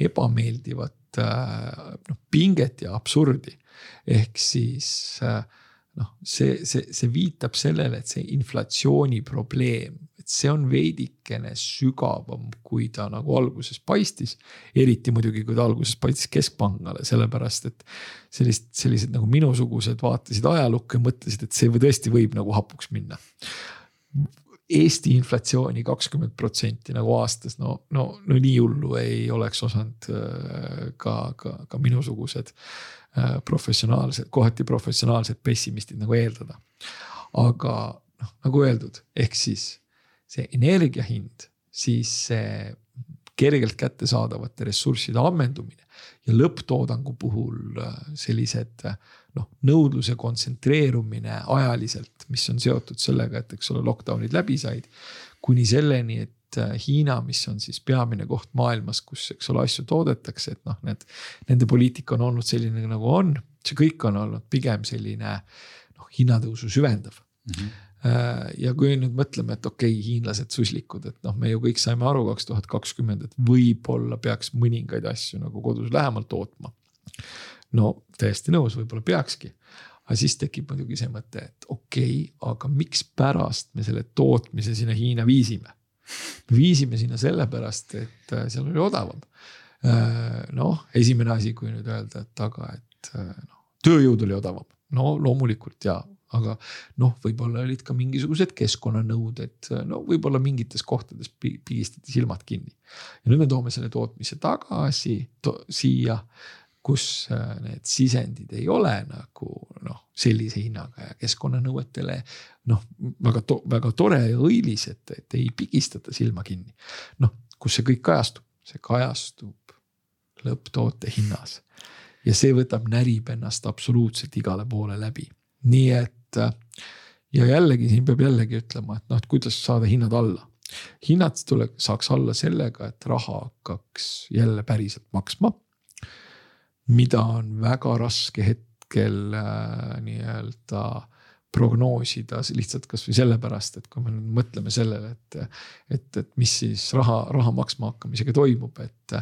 D: ebameeldivat äh, noh pinget ja absurdi. ehk siis äh, noh, see, see, see viitab sellele, et see inflatsiooni probleem, et see on veidikene sügavam, kui ta nagu alguses paistis. eriti muidugi, kui ta alguses paistis keskpangale, sellepärast et sellist, sellised nagu minusugused vaatasid ajalukku ja mõtlesid, et see või tõesti võib nagu hapuks minna. Eesti inflatsiooni kakskümmend protsenti nagu aastas, no, no, no nii hullu ei oleks osanud äh, ka, ka, ka minusugused äh, professionaalsed, kohati professionaalsed pessimistid nagu eeldada. aga noh, nagu öeldud, ehk siis see energia hind, siis see kergelt kättesaadavate ressursside ammendumine ja lõpptoodangu puhul äh, sellised noh, nõudluse kontsentreerumine ajaliselt, mis on seotud sellega, et eks ole, lockdown'id läbi said. kuni selleni, et Äh, Hiina, mis on siis peamine koht maailmas, kus, eks ole, asju toodetakse, et noh, need. Nende poliitika on olnud selline nagu on, see kõik on olnud pigem selline noh, hinnatõusu süvendav mm. -hmm ja kui nüüd mõtleme, et okei okay,, hiinlased, suslikud, et noh, me ju kõik saime aru kaks tuhat kakskümmend, et võib-olla peaks mõningaid asju nagu kodus lähemalt tootma. no täiesti nõus, võib-olla peakski aga siis tekib muidugi see mõte, et okei okay,, aga mikspärast me selle tootmise sinna Hiina viisime viisime sinna sellepärast, et äh, seal oli odavam. Äh, noh, esimene asi, kui nüüd öelda, et aga, et äh, noh, tööjõud oli odavam, no loomulikult ja aga noh, võib-olla olid ka mingisugused keskkonnanõuded, no võib-olla mingites kohtades pigistati silmad kinni. ja nüüd me toome selle tootmise tagasi to siia kus äh, need sisendid ei ole nagu noh, sellise hinnaga ja keskkonnanõuetele noh, väga to-, väga tore ja õilis, et, et ei pigistata silma kinni. noh, kus see kõik kajastub, see kajastub lõpptoote hinnas ja see võtab, närib ennast absoluutselt igale poole läbi, nii et ja jällegi siin peab jällegi ütlema, et noh, et kuidas saada hinnad alla. Hinnad tule, saaks alla sellega, et raha hakkaks jälle päriselt maksma mida on väga raske hetkel äh, nii-öelda prognoosida lihtsalt kasvõi sellepärast, et kui me nüüd mõtleme sellele, et, et, et mis siis raha, raha maksma hakkamisega toimub, et.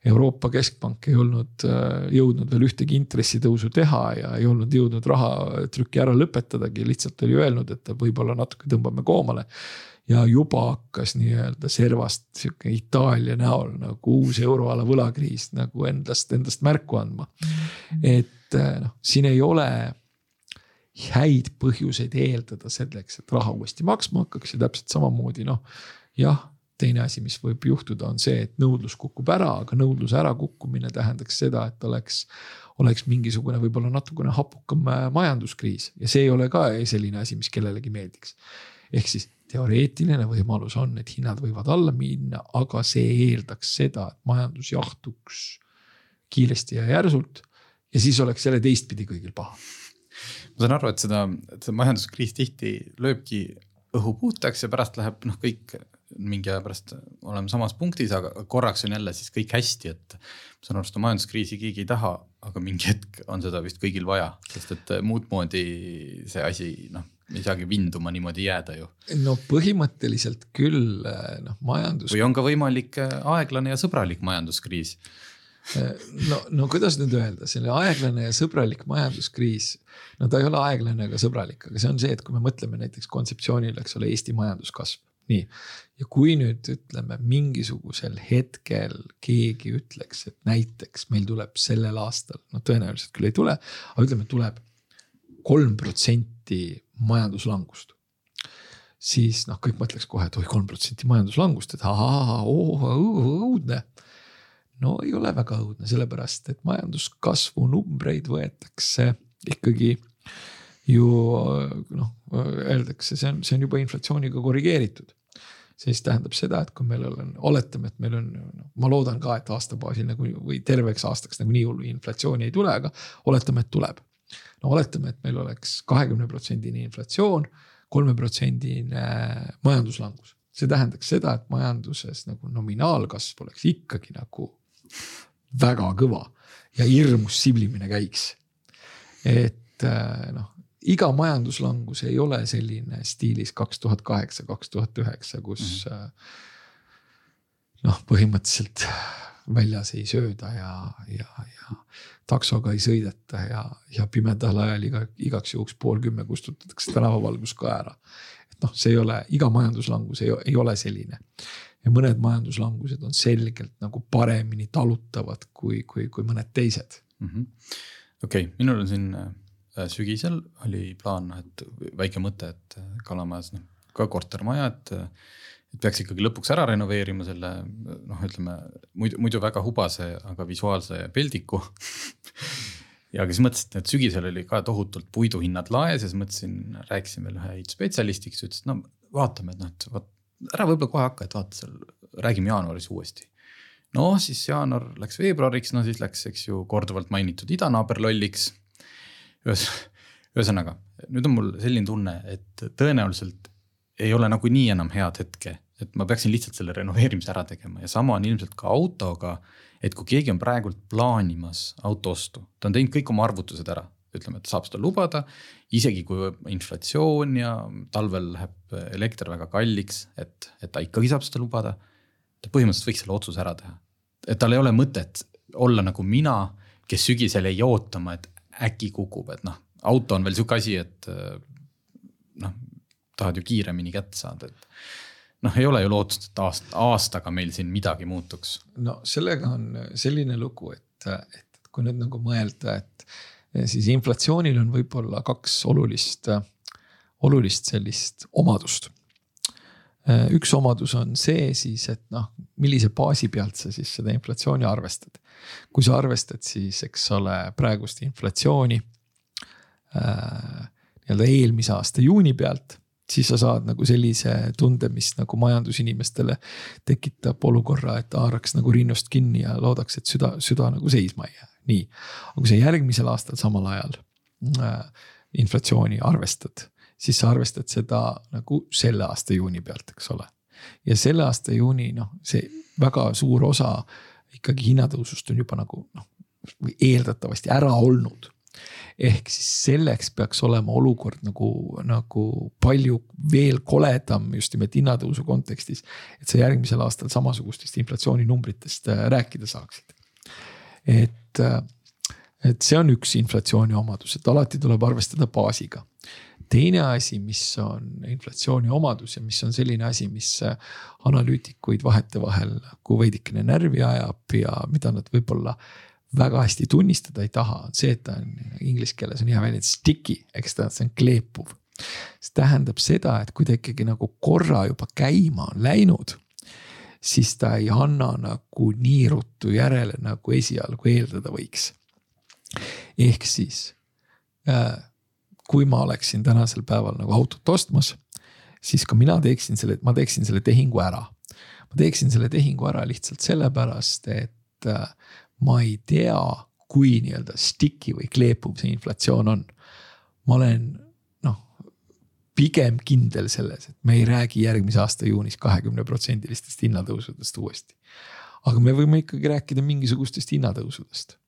D: Euroopa Keskpank ei olnud äh, jõudnud veel ühtegi intressitõusu teha ja ei olnud jõudnud rahatrükki ära lõpetadagi, lihtsalt oli öelnud, et võib-olla natuke tõmbame koomale ja juba hakkas nii-öelda servast sihuke Itaalia näol nagu uus euroala võlakriis nagu endast, endast märku andma. et eh, noh, siin ei ole häid põhjuseid eeldada selleks, et raha uuesti maksma hakkaks ja täpselt samamoodi noh, jah teine asi, mis võib juhtuda, on see, et nõudlus kukub ära, aga nõudluse ärakukkumine tähendaks seda, et oleks, oleks mingisugune võib-olla natukene hapukam äh, majanduskriis ja see ei ole ka selline asi, mis kellelegi meeldiks. ehk siis teoreetiline võimalus on, et hinnad võivad alla minna, aga see eeldaks seda, et majandus jahtuks kiiresti ja järsult ja siis oleks jälle teistpidi kõigil paha.
C: Ma saan aru, et seda, see majanduskriis tihti lööbki õhu puhtaks ja pärast läheb noh, kõik mingi aja pärast oleme samas punktis, aga korraks on jälle siis kõik hästi, et. ma saan aru, seda majanduskriisi keegi ei taha, aga mingi hetk on seda vist kõigil vaja, sest et muud moodi see asi noh, ei saagi vinduma niimoodi jääda ju.
D: no põhimõtteliselt küll noh, majandus.
C: või on ka võimalik aeglane ja sõbralik majanduskriis
D: no, no kuidas nüüd öelda, selline aeglane ja sõbralik majanduskriis. no ta ei ole aeglane ega sõbralik, aga see on see, et kui me mõtleme näiteks kontseptsioonile, eks ole, Eesti majanduskasv. nii, ja kui nüüd ütleme mingisugusel hetkel keegi ütleks, et näiteks meil tuleb sellel aastal, no tõenäoliselt küll ei tule, aga ütleme, tuleb kolm protsenti majanduslangust siis noh, kõik mõtleks kohe, et oi, kolm protsenti majanduslangust, et ahaa, õudne no ei ole väga õudne, sellepärast et majanduskasvu numbreid võetakse ikkagi ju noh, öeldakse, see on, see on juba inflatsiooniga korrigeeritud. siis tähendab seda, et kui meil on, oletame, et meil on, no ma loodan ka, et aasta baasil nagu või terveks aastaks nagu nii hullu inflatsiooni ei tule, aga oletame, et tuleb. no oletame, et meil oleks kahekümne protsendine inflatsioon, kolmeprotsendine majanduslangus see tähendaks seda, et majanduses nagu nominaalkasv oleks ikkagi nagu väga kõva ja hirmus siblimine käiks. et äh, noh, iga majanduslangus ei ole selline stiilis kaks tuhat kaheksa, kaks tuhat üheksa, kus mm -hmm. noh, põhimõtteliselt väljas ei sööda ja, ja, ja taksoga ei sõideta ja, ja pimedal ajal iga, igaks juhuks pool kümme kustutatakse tänavavalgus ka ära. et noh, see ei ole, iga majanduslangus ei, ei ole selline ja mõned majanduslangused on selgelt nagu paremini talutavad kui, kui, kui mõned teised.
C: Mm -hmm.. okei okay,, minul on siin äh, sügisel oli plaan, et väike mõte, et äh, Kalamajas noh, ka kortermaja, et et peaks ikkagi lõpuks ära renoveerima selle noh, ütleme muidu, muidu väga hubase, aga visuaalse peldiku ja siis mõtlesin, et sügisel oli ka tohutult puiduhinnad laes ja siis mõtlesin, rääkisin veel ühe ehituspetsialistiga, kes ütles, et no vaatame, et noh, et vot ära võib-olla kohe hakka, et vaata seal, räägime jaanuaris uuesti. noh, siis jaanuar läks veebruariks, no siis läks, eks ju, korduvalt mainitud idanaaber lolliks. ühes, ühesõnaga, nüüd on mul selline tunne, et tõenäoliselt ei ole nagunii enam head hetke, et ma peaksin lihtsalt selle renoveerimise ära tegema ja sama on ilmselt ka autoga. et kui keegi on praegult plaanimas auto ostu, ta on teinud kõik oma arvutused ära ütleme, et saab seda lubada. isegi kui inflatsioon ja talvel läheb elekter väga kalliks, et, et ta ikkagi saab seda lubada. ta põhimõtteliselt võiks selle otsuse ära teha, et tal ei ole mõtet olla nagu mina, kes sügisel jäi ootama, et äkki kukub, et noh, auto on veel sihuke asi, et noh, tahad ju kiiremini kätte saada, et noh, ei ole ju lootust, et aasta, aastaga meil siin midagi muutuks.
D: no sellega on selline lugu, et, et kui nüüd nagu mõelda, et siis inflatsioonil on võib-olla kaks olulist, olulist sellist omadust. üks omadus on see siis, et noh, millise baasi pealt sa siis seda inflatsiooni arvestad. kui sa arvestad siis, eks ole, praegust inflatsiooni äh, nii-öelda eelmise aasta juuni pealt siis sa saad nagu sellise tunde, mis nagu majandusinimestele tekitab olukorra, et haaraks nagu rinnust kinni ja loodaks, et süda, süda nagu seisma ei jää nii, aga kui sa järgmisel aastal samal ajal äh, inflatsiooni arvestad, siis sa arvestad seda nagu selle aasta juuni pealt, eks ole. ja selle aasta juuni noh, see väga suur osa ikkagi hinnatõusust on juba nagu noh, eeldatavasti ära olnud ehk siis selleks peaks olema olukord nagu, nagu palju veel koledam just nimelt hinnatõusu kontekstis. et sa järgmisel aastal samasugustest inflatsiooninumbritest äh, rääkida saaksid et, et see on üks inflatsiooni omadus, et alati tuleb arvestada baasiga. teine asi, mis on inflatsiooni omadus ja mis on selline asi, mis analüütikuid vahetevahel nagu veidikene närvi ajab ja mida nad võib-olla väga hästi tunnistada ei taha, on see, et ta on inglise keeles on hea väljend sticky, eks ta, see on kleepuv. see tähendab seda, et kui ta ikkagi nagu korra juba käima on läinud, siis ta ei anna nagu nii ruttu järele, nagu esialgu eeldada võiks. ehk siis äh, kui ma oleksin tänasel päeval nagu autot ostmas, siis ka mina teeksin selle, ma teeksin selle tehingu ära. ma teeksin selle tehingu ära lihtsalt sellepärast, et äh, ma ei tea, kui nii-öelda sticky või kleepuv see inflatsioon on. ma olen pigem kindel selles, et me ei räägi järgmise aasta juunis kahekümne protsendilistest hinnatõusudest uuesti. aga me võime ikkagi rääkida mingisugustest hinnatõusudest.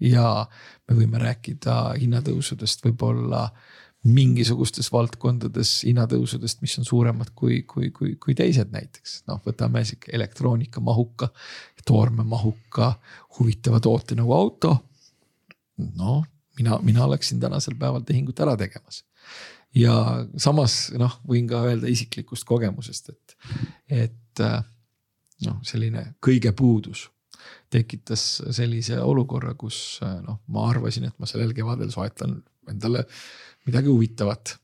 D: ja me võime rääkida hinnatõusudest võib-olla mingisugustes valdkondades hinnatõusudest, mis on suuremad kui, kui, kui, kui teised näiteks. noh, võtame sihuke elektroonikamahuka, toormemahuka, huvitava toote nagu auto. noh, mina, mina oleksin tänasel päeval tehingut ära tegemas. Ja samas noh, võin ka öelda isiklikust kogemusest, et, et noh, selline kõige puudus tekitas sellise olukorra, kus noh, ma arvasin, et ma sellel kevadel soetan endale midagi huvitavat.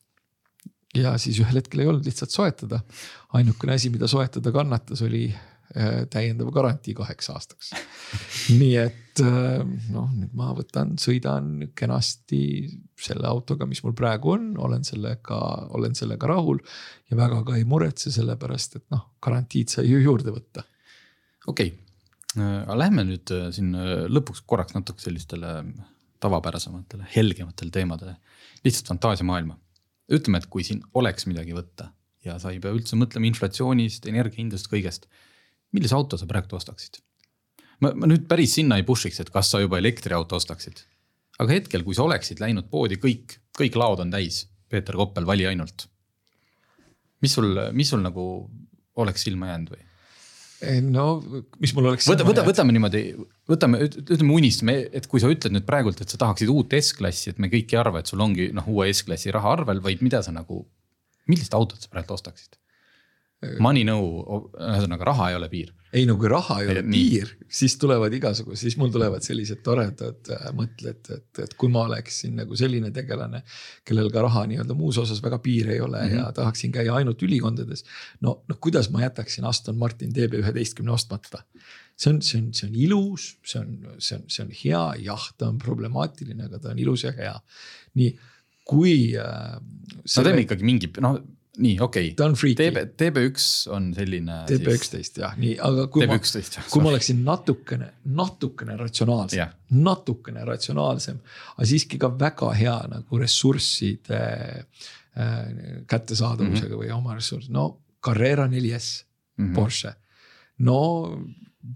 D: ja siis ühel hetkel ei olnud lihtsalt soetada. ainukene asi, mida soetada kannatas, oli äh, täiendav garantii kaheks aastaks. nii et äh, noh, nüüd ma võtan, sõidan kenasti selle autoga, mis mul praegu on, olen sellega, olen sellega rahul. ja väga ka ei muretse, sellepärast et noh, garantiid sai ju juurde võtta.
C: okei okay., äh, aga lähme nüüd siin lõpuks korraks natuke sellistele tavapärasematele, helgematele teemadele lihtsalt fantaasiamaailma. ütleme, et kui siin oleks midagi võtta ja sa ei pea üldse mõtlema inflatsioonist, energiahindadest, kõigest. millise auto sa praegu ostaksid? Ma, ma nüüd päris sinna ei push'iks, et kas sa juba elektriauto ostaksid. aga hetkel, kui sa oleksid läinud poodi, kõik, kõik laod on täis, Peeter Koppel, vali ainult. mis sul, mis sul nagu oleks silma jäänud või?
D: no mis mul oleks.
C: võta, võta, võtame niimoodi, võtame, ütleme unistame, et kui sa ütled nüüd praegult, et sa tahaksid uut S-klassi, et me kõik ei arva, et sul ongi noh, uue S-klassi raha arvel, vaid mida sa nagu, millist autot sa praegu ostaksid? Money no, ühesõnaga raha ei ole piir
D: ei no kui raha ei ole piir, siis tulevad igasugused, siis mul tulevad sellised toredad äh, mõtted, et, et kui ma oleksin nagu selline tegelane. kellel ka raha nii-öelda muus osas väga piire ei ole mm -hmm. ja tahaksin käia ainult ülikondades. no, noh, kuidas ma jätaksin Aston Martin DB üheteistkümne ostmata? see on, see on, see on ilus, see on, see on, see on hea, jah, ta on problemaatiline, aga ta on ilus ja hea. nii, kui äh,.
C: no teeme ikkagi mingi, noh nii, okei okay.. TB, TB1 on selline.
D: TB11 jah, nii, aga kui TB ma, kui ma oleksin natukene, natukene ratsionaalsem yeah., natukene ratsionaalsem, aga siiski ka väga hea nagu ressursside äh, kättesaadavusega mm -hmm. või oma ressurss, no Carrera 4S mm -hmm. Porsche. no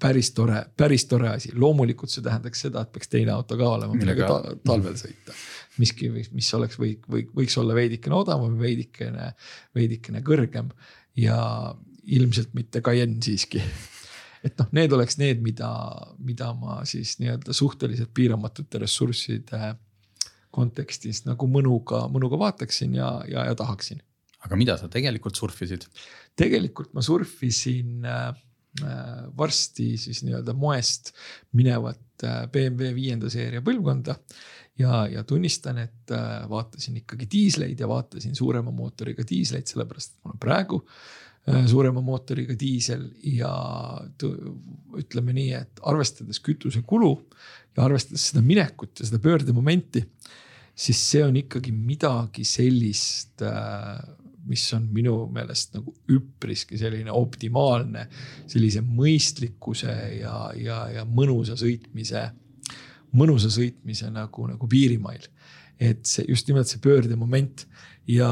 D: päris tore, päris tore asi, loomulikult see tähendaks seda, et peaks teine auto ka olema, millega ta, talvel sõita miski, mis oleks või, või võiks olla veidikene odavam, veidikene, veidikene kõrgem ja ilmselt mitte Cayenne siiski et noh, need oleks need, mida, mida ma siis nii-öelda suhteliselt piiramatute ressursside kontekstis nagu mõnuga, mõnuga vaataksin ja, ja, ja tahaksin.
C: aga mida sa tegelikult surfisid?
D: tegelikult ma surfisin äh, äh varsti siis nii-öelda moest minevat äh, BMW viienda seeria põlvkonda ja, ja tunnistan, et äh, vaatasin ikkagi diisleid ja vaatasin suurema mootoriga diisleid, sellepärast et mul on praegu äh, suurema mootoriga diisel ja ütleme nii, et arvestades kütusekulu ja arvestades seda minekut ja seda pöördemomenti, siis see on ikkagi midagi sellist, äh, mis on minu meelest nagu üpriski selline optimaalne sellise mõistlikkuse ja, ja, ja mõnusa sõitmise mõnusa sõitmise nagu, nagu piirimail. et see just nimelt see pöördemoment ja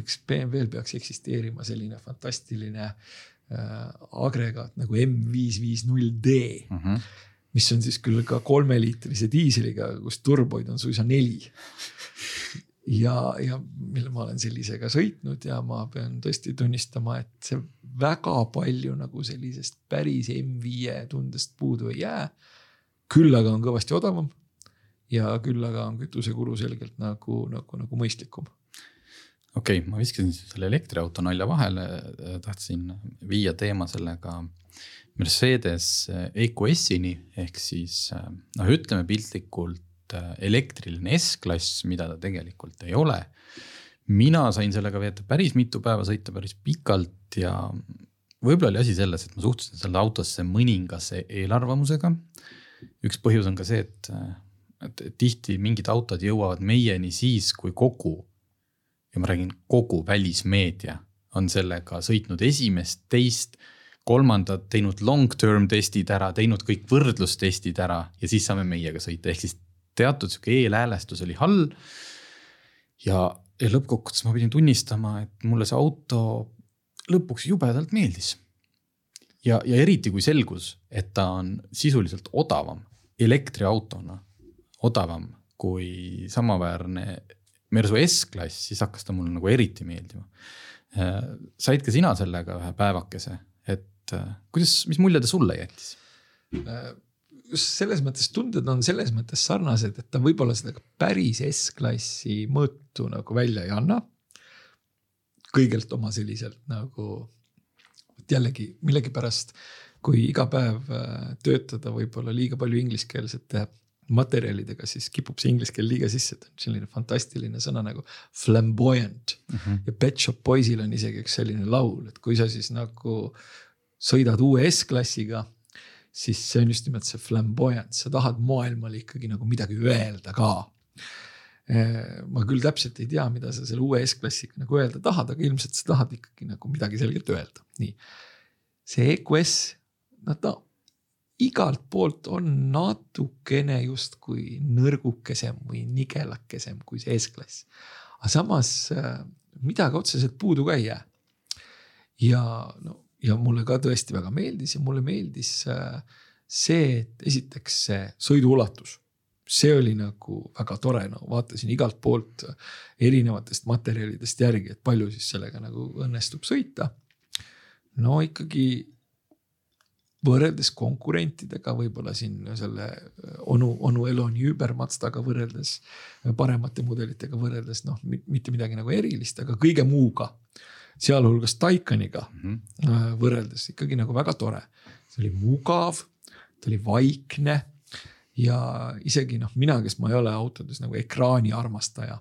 D: eks BMW-l peaks eksisteerima selline fantastiline äh, agregaat nagu M550D mm. -hmm. mis on siis küll ka kolmeliitrise diiseliga, kus turboid on suisa neli ja, ja mille ma olen sellisega sõitnud ja ma pean tõesti tunnistama, et see väga palju nagu sellisest päris M5 tundest puudu ei jää küll aga on kõvasti odavam. ja küll aga on kütusekulu selgelt nagu, nagu, nagu mõistlikum.
C: okei okay,, ma viskasin selle elektriauto nalja vahele, tahtsin viia teema sellega Mercedes EQS-ini ehk siis noh, ütleme piltlikult elektriline S-klass, mida ta tegelikult ei ole. mina sain sellega veeta päris mitu päeva, sõita päris pikalt ja võib-olla oli asi selles, et ma suhtusin selle autosse mõningase eelarvamusega. Üks põhjus on ka see, et, et tihti mingid autod jõuavad meieni siis, kui kogu ja ma räägin kogu välismeedia on sellega sõitnud esimest, teist kolmandat teinud long-term testid ära, teinud kõik võrdlustestid ära ja siis saame meiega sõita, ehk siis teatud sihuke eelhäälestus oli all. ja, ja lõppkokkuvõttes ma pidin tunnistama, et mulle see auto lõpuks jubedalt meeldis. Ja, ja eriti kui selgus, et ta on sisuliselt odavam elektriautona, odavam kui samaväärne Mersu S-klass, siis hakkas ta mulle nagu eriti meeldima. said ka sina sellega ühe päevakese, et äh, kuidas, mis mulje ta sulle jättis?
D: Äh, just selles mõttes tunded on selles mõttes sarnased, et ta võib-olla seda päris S-klassi mõõtu nagu välja ei anna. kõigelt oma selliselt nagu, vot jällegi millegipärast, kui iga päev äh, töötada võib-olla liiga palju ingliskeelsete materjalidega, siis kipub see inglise keel liiga sisse, et on selline fantastiline sõna nagu flamboyant mm. -hmm. ja Pet Shop Boysil on isegi üks selline laul, et kui sa siis nagu sõidad uue S-klassiga, siis see on just nimelt see flamboyant, sa tahad maailmale ikkagi nagu midagi öelda ka. Ma küll täpselt ei tea, mida sa selle uue S-klassiga nagu öelda tahad, aga ilmselt sa tahad ikkagi nagu midagi selgelt öelda, nii. see EQS, no ta igalt poolt on natukene justkui nõrgukesem või nigelakesem kui see S-klass. aga samas midagi otseselt puudu ka ei jää. ja no ja mulle ka tõesti väga meeldis ja mulle meeldis see, et esiteks see sõidu ulatus. See oli nagu väga tore, no vaatasin igalt poolt erinevatest materjalidest järgi, et palju siis sellega nagu õnnestub sõita. no ikkagi võrreldes konkurentidega, võib-olla siin selle onu, onu Eloni Uber Mazdaga võrreldes, paremate mudelitega võrreldes, noh, mitte midagi nagu erilist, aga kõige muuga sealhulgas Taikaniga mm -hmm. võrreldes ikkagi nagu väga tore. see oli mugav, ta oli vaikne ja isegi noh, mina, kes ma ei ole autodes nagu ekraani armastaja.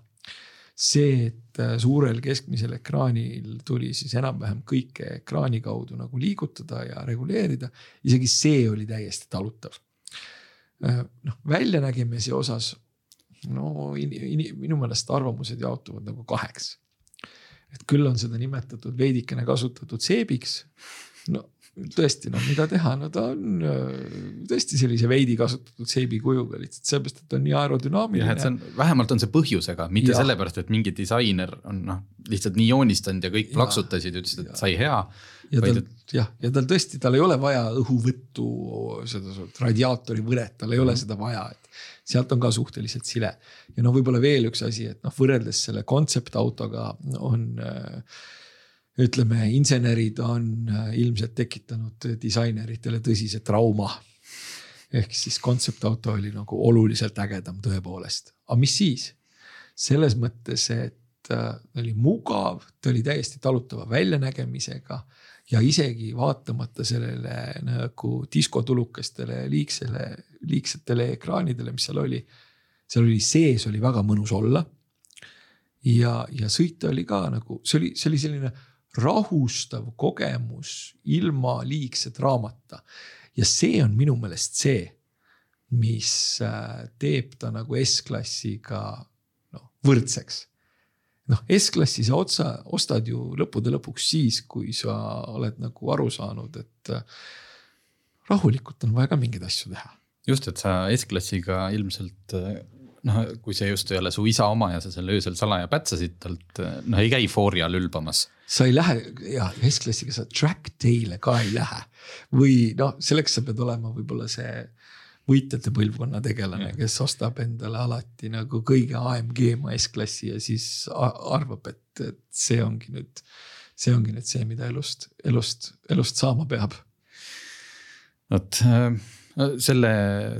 D: see, et äh, suurel keskmisel ekraanil tuli siis enam-vähem kõike ekraani kaudu nagu liigutada ja reguleerida, isegi see oli täiesti talutav. Äh, noh, väljanägemise osas no in, in, minu meelest arvamused jaotuvad nagu kaheks et küll on seda nimetatud veidikene kasutatud seebiks. no tõesti, no mida teha, no ta on äh, tõesti sellise veidi kasutatud seebi kujuga lihtsalt sellepärast, et ta on nii aerodünaamiline.
C: jah, et see on, vähemalt on see põhjusega, mitte ja. sellepärast, et mingi disainer on noh, lihtsalt nii joonistanud ja kõik plaksutasid ja ütlesid, et sai hea.
D: ja tal et... jah, ja tal tõesti, tal ei ole vaja õhuvõttu, seda radiaatori võret, tal ei ole mm -hmm. seda vaja, et sealt on ka suhteliselt sile. ja no võib-olla veel üks asi, et noh, võrreldes selle kontseptautoga on äh, ütleme, insenerid on äh, ilmselt tekitanud disaineritele tõsise trauma. ehk siis kontseptauto oli nagu oluliselt ägedam tõepoolest, aga mis siis? selles mõttes, et äh, oli mugav, ta oli täiesti talutava väljanägemisega ja isegi vaatamata sellele nagu diskotulukestele liigsele, liigsetele ekraanidele, mis seal oli. seal oli sees oli väga mõnus olla. ja, ja sõita oli ka nagu, see oli, see oli selline rahustav kogemus ilma liigse draamata. ja see on minu meelest see, mis äh, teeb ta nagu S-klassiga noh võrdseks noh, S-klassi sa otsa, ostad ju lõppude lõpuks siis, kui sa oled nagu aru saanud, et äh, rahulikult on vaja ka mingeid asju teha.
C: just, et sa S-klassiga ilmselt äh, noh, kui see just ei ole su isa oma ja sa selle öösel salaja pätsasid talt, noh ei käi Fourial ülbamas.
D: Sa ei lähe ja S-klassiga sa track day'le ka ei lähe või noh, selleks sa pead olema võib-olla see võitjate põlvkonna tegelane, kes ostab endale alati nagu kõige AMG oma S-klassi ja siis arvab, et, et see ongi nüüd, see ongi nüüd see, mida elust, elust, elust saama peab.
C: vot äh, selle,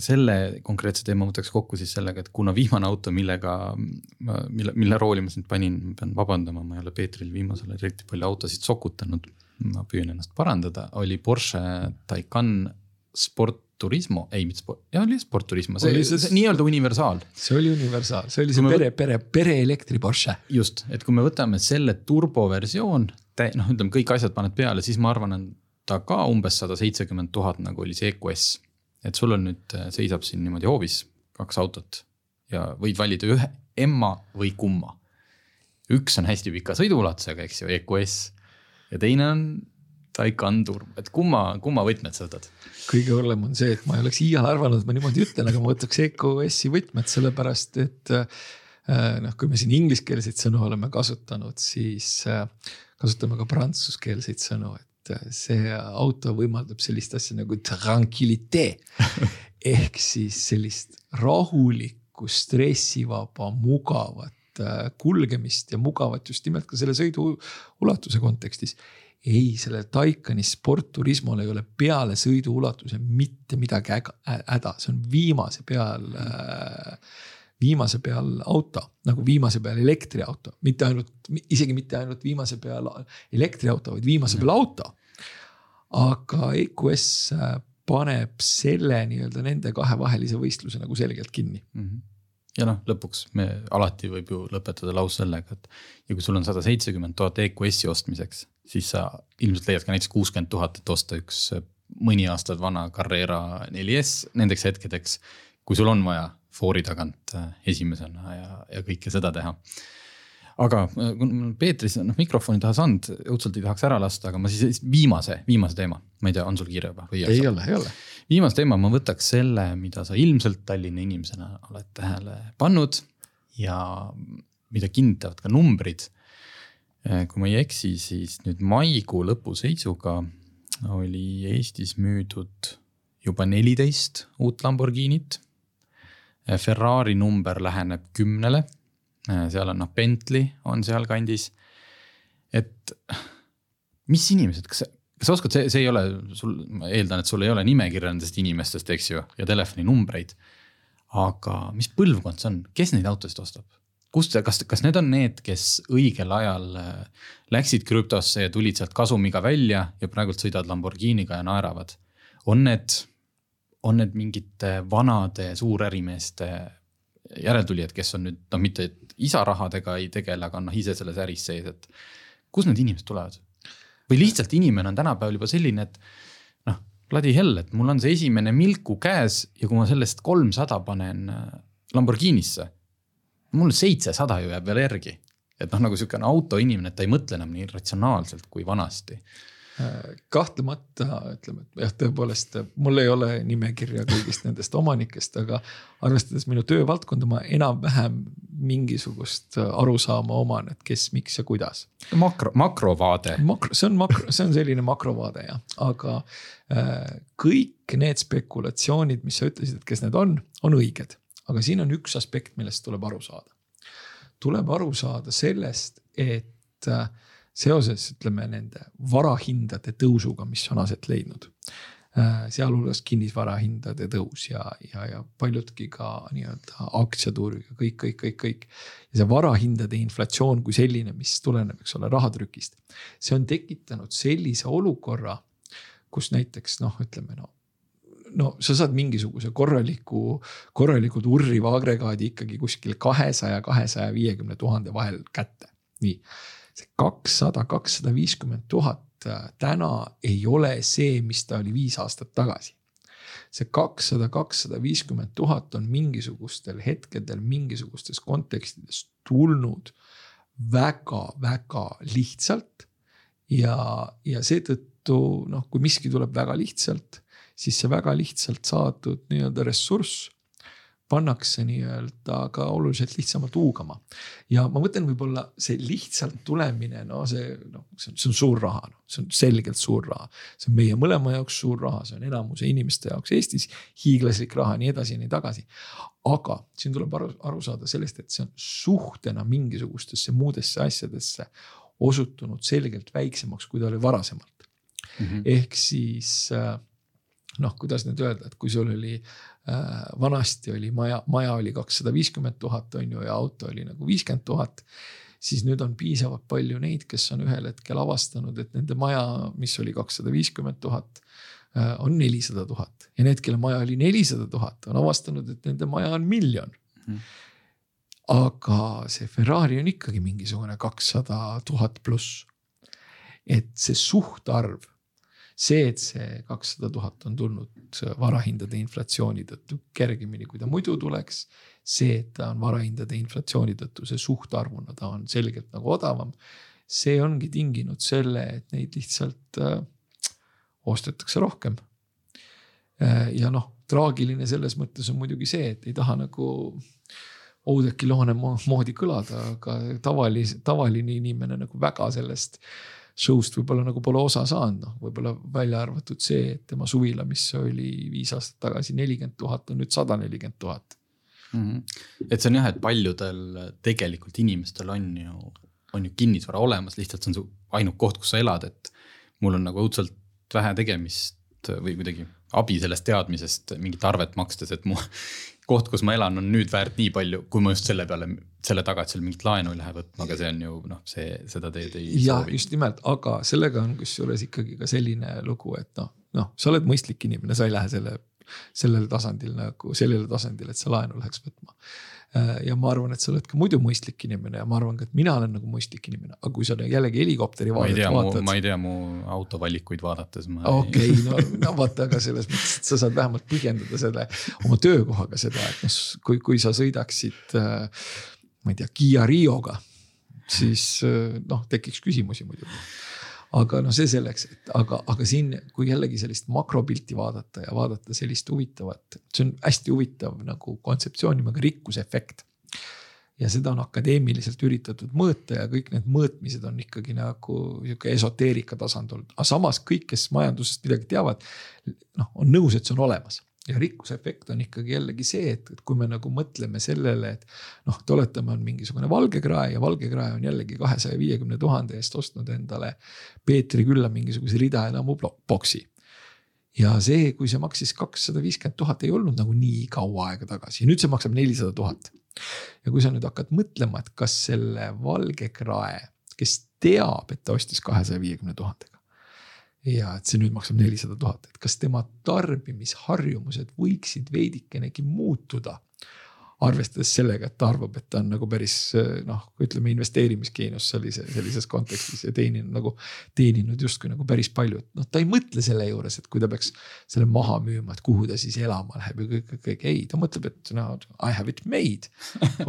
C: selle konkreetse teema võtaks kokku siis sellega, et kuna viimane auto, millega, mille, mille rooli ma sind panin, ma pean vabandama, ma ei ole Peetril viimasel ajal eriti palju autosid sokutanud ma püüan ennast parandada, oli Porsche Taycan Sport Turismo, ei mitte sport, jah oli Sport Turismo, see, see, see nii-öelda universaal.
D: see oli universaal, see oli see me... pere, pere, pereelektri Porsche.
C: just, et kui me võtame selle turboversioon, noh, ütleme kõik asjad paned peale, siis ma arvan, on ta ka umbes sada seitsekümmend tuhat, nagu oli see EQS. Et sul on nüüd, seisab siin niimoodi hoovis kaks autot ja võid valida ühe, emma või kumma. üks on hästi pika sõiduulatusega, eks ju, EQS ja teine on Taycan Turbo, et kumma, kumma võtmed sa võtad?
D: kõige hullem on see, et ma ei oleks iial arvanud, et ma niimoodi ütlen, aga ma võtaks EQS-i võtmed, sellepärast et äh, noh, kui me siin ingliskeelseid sõnu oleme kasutanud, siis äh, kasutame ka prantsuskeelseid sõnu, et äh, see auto võimaldab sellist asja nagu tranquilité ehk siis sellist rahulikku, stressivaba, mugavat kulgemist ja mugavat just nimelt ka selle sõidu ulatuse kontekstis. Ei, sellel Taycani sportturismol ei ole peale sõidu ulatuse mitte midagi häda, see on viimase peal äh, viimase peal auto, nagu viimase peal elektriauto, mitte ainult, isegi mitte ainult viimase peal elektriauto, vaid viimase peal auto. Aga EQS äh, paneb selle nii-öelda nende kahe vahelise võistluse nagu selgelt kinni mm.
C: -hmm ja noh, lõpuks me alati võib ju lõpetada lause sellega, et ja kui sul on sada seitsekümmend tuhat EQS-i ostmiseks, siis sa ilmselt leiad ka näiteks kuuskümmend tuhat, et osta üks äh, mõni aastad vana Carrera 4S nendeks hetkedeks. kui sul on vaja foori tagant äh, esimesena ja, ja kõike seda teha. Aga äh, Peetris noh mikrofoni taha saanud, õudselt ei tahaks ära lasta, aga ma siis viimase, viimase teema, ma ei tea, on sul kiire juba
D: või? ei ole, ei ole.
C: viimase teema ma võtaks selle, mida sa ilmselt Tallinna inimesena oled tähele pannud ja mida kinnitavad ka numbrid Äh, kui ma ei eksi, siis nüüd maikuu lõpu seisuga oli Eestis müüdud juba neliteist uut Lamborghinit. Äh, Ferrari number läheneb kümnele, seal on noh, Bentley on sealkandis. et mis inimesed, kas, kas sa oskad, see, see ei ole sul, ma eeldan, et sul ei ole nimekirja nendest inimestest, eks ju, ja telefoninumbreid. aga mis põlvkond see on, kes neid autosid ostab? kust, kas, kas need on need, kes õigel ajal äh, läksid krüptosse ja tulid sealt kasumiga välja ja praegult sõidavad Lamborghiniga ja naeravad? on need, on need mingite vanade suurärimeeste järeltulijad, kes on nüüd noh, mitte isa rahadega ei tegele, aga on noh ise selles äris sees, et kust need inimesed tulevad? või lihtsalt inimene on tänapäeval juba selline, et noh, bloody hell, et mul on see esimene Milku käes ja kui ma sellest kolmsada panen äh, Lamborghinisse mul seitsesada ju jääb veel järgi. et noh, nagu sihukene autoinimene, et ta ei mõtle enam nii ratsionaalselt kui vanasti
D: kahtlemata ütleme, et jah, tõepoolest mul ei ole nimekirja kõigist nendest omanikest, aga arvestades minu töövaldkonda, ma enam-vähem mingisugust arusaama oman, et kes, miks ja kuidas.
C: makro, makrovaade.
D: makro, see on makro, see on selline makrovaade jah, aga äh, kõik need spekulatsioonid, mis sa ütlesid, et kes need on, on õiged aga siin on üks aspekt, millest tuleb aru saada. tuleb aru saada sellest, et äh, seoses ütleme nende varahindade tõusuga, mis on aset leidnud äh, sealhulgas kinnisvarahindade tõus ja, ja, ja paljudki ka nii-öelda aktsiaturg ja kõik, kõik, kõik, kõik. ja see varahindade inflatsioon kui selline, mis tuleneb, eks ole, rahatrükist. see on tekitanud sellise olukorra, kus näiteks noh, ütleme no no sa saad mingisuguse korraliku, korraliku turriva agregaadi ikkagi kuskil kahesaja, kahesaja viiekümne tuhande vahel kätte, nii. See kakssada, kakssada viiskümmend tuhat äh, täna ei ole see, mis ta oli viis aastat tagasi see kakssada, kakssada viiskümmend tuhat on mingisugustel hetkedel mingisugustes kontekstides tulnud väga-väga lihtsalt. ja, ja seetõttu noh, kui miski tuleb väga lihtsalt, siis see väga lihtsalt saadud nii-öelda ressurss pannakse nii-öelda ka oluliselt lihtsamalt huugama. ja ma mõtlen, võib-olla see lihtsalt tulemine, no see noh, see on, suur raha, noh, see on selgelt suur raha. see on meie mõlema jaoks suur raha, see on enamuse inimeste jaoks Eestis hiiglaslik raha, nii edasi ja nii tagasi. aga siin tuleb aru, aru saada sellest, et see on suhtena mingisugustesse muudesse asjadesse osutunud selgelt väiksemaks, kui ta oli varasemalt mm. -hmm. ehk siis äh, noh, kuidas nüüd öelda, et kui sul oli vanasti oli maja, maja oli kakssada viiskümmend tuhat on ju ja auto oli nagu viiskümmend tuhat. siis nüüd on piisavalt palju neid, kes on ühel hetkel avastanud, et nende maja, mis oli kakssada viiskümmend tuhat, äh, on nelisada tuhat ja need, kelle maja oli nelisada tuhat, on avastanud, et nende maja on miljon mm. -hmm. aga see Ferrari on ikkagi mingisugune kakssada tuhat pluss. et see suhtarv see, et see kakssada tuhat on tulnud varahindade inflatsiooni tõttu kergemini, kui ta muidu tuleks. see, et ta on varahindade inflatsiooni tõttu, see suhtarvuna ta on selgelt nagu odavam. see ongi tinginud selle, et neid lihtsalt äh, ostetakse rohkem äh,. ja noh, traagiline selles mõttes on muidugi see, et ei taha nagu Oudekki Loone moodi kõlada, aga tavalise, tavaline inimene nagu väga sellest äh, show'st võib-olla nagu pole osa saanud, noh võib-olla välja arvatud see, et tema suvila, mis oli viis aastat tagasi nelikümmend tuhat, on nüüd sada nelikümmend tuhat.
C: Mhm. et see on jah, et paljudel tegelikult inimestel on ju, on ju kinnisvara olemas, lihtsalt see on su ainuke koht, kus sa elad, et mul on nagu õudselt vähe tegemist või kuidagi abi sellest teadmisest mingit arvet makstes, et mu koht, kus ma elan, on nüüd väärt nii palju, kui ma just selle peale, selle taga, et seal mingit laenu ei lähe võtma, aga see on ju noh, see, seda teed ei.
D: ja soovi. just nimelt, aga sellega on kusjuures ikkagi ka selline lugu, et noh, noh, sa oled mõistlik inimene, sa ei lähe selle, sellele tasandil nagu sellele tasandile, et sa laenu läheks võtma ja ma arvan, et sa oled ka muidu mõistlik inimene ja ma arvan ka, et mina olen nagu mõistlik inimene, aga kui sa jällegi helikopteri
C: vaadet vaatad. ma ei tea mu autovalikuid vaadates.
D: okei okay,, no, no vaata, aga selles mõttes, et sa saad vähemalt põhjendada selle oma töökohaga seda, et noh, kui, kui sa sõidaksid äh,. ma ei tea, Kiia Rioga, siis äh, noh, tekiks küsimusi muidugi aga noh, see selleks, et aga, aga siin, kui jällegi sellist makropilti vaadata ja vaadata sellist huvitavat, see on hästi huvitav nagu kontseptsioon nimega rikkusefekt. ja seda on akadeemiliselt üritatud mõõta ja kõik need mõõtmised on ikkagi nagu sihuke esoteerika tasand olnud, aga samas kõik, kes majandusest midagi teavad, noh, on nõus, et see on olemas ja rikkusefekt on ikkagi jällegi see, et, et kui me nagu mõtleme sellele, et noh, et oletame, on mingisugune valgekrae ja valgekrae on jällegi kahesaja viiekümne tuhande eest ostnud endale Peetri külla mingisuguse ridaelamu boksi. ja see, kui see maksis kakssada viiskümmend tuhat, ei olnud nagu nii kaua aega tagasi ja nüüd see maksab nelisada tuhat. ja kui sa nüüd hakkad mõtlema, et kas selle valgekrae, kes teab, et ta ostis kahesaja viiekümne tuhandega ja et see nüüd maksab nelisada tuhat, et kas tema tarbimisharjumused võiksid veidikenegi muutuda arvestades sellega, et ta arvab, et ta on nagu päris noh, ütleme investeerimisgeenius sellise, sellises kontekstis ja teeninud nagu, teeninud justkui nagu päris palju, et noh, ta ei mõtle selle juures, et kui ta peaks selle maha müüma, et kuhu ta siis elama läheb ja kõik, kõik, ei, ta mõtleb, et no I have it made.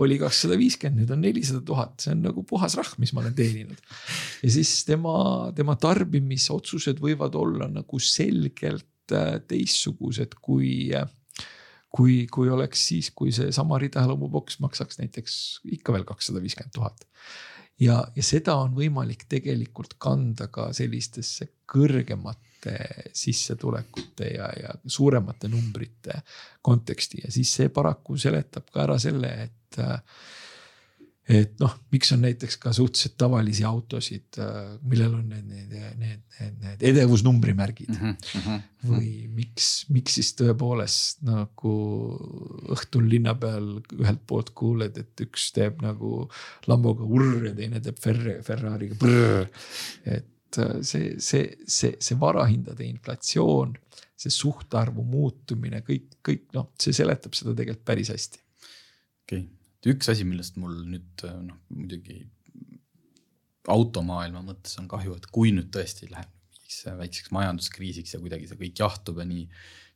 D: oli kakssada viiskümmend, nüüd on nelisada tuhat, see on nagu puhas rahv, mis ma olen teeninud. ja siis tema, tema tarbimisotsused võivad olla nagu selgelt äh, teistsugused kui äh, kui, kui oleks siis, kui seesama ridaeluboks maksaks näiteks ikka veel kakssada viiskümmend tuhat. ja, ja seda on võimalik tegelikult kanda ka sellistesse kõrgemate sissetulekute ja, ja suuremate numbrite konteksti ja siis see paraku seletab ka ära selle, et et noh, miks on näiteks ka suhteliselt tavalisi autosid, äh, millel on need, need, need, need, need edevusnumbrimärgid mm. -hmm. või miks, miks siis tõepoolest nagu õhtul linna peal ühelt poolt kuuled, et üks teeb nagu Lamboga urr ja teine teeb Ferrari, Ferrari'ga brrr. et äh, see, see, see, see varahindade inflatsioon, see suhtarvu muutumine, kõik, kõik noh, see seletab seda tegelikult päris hästi.
C: okei okay üks asi, millest mul nüüd noh, muidugi automaailma mõttes on kahju, et kui nüüd tõesti läheb mingiks väikseks majanduskriisiks ja kuidagi see kõik jahtub ja nii.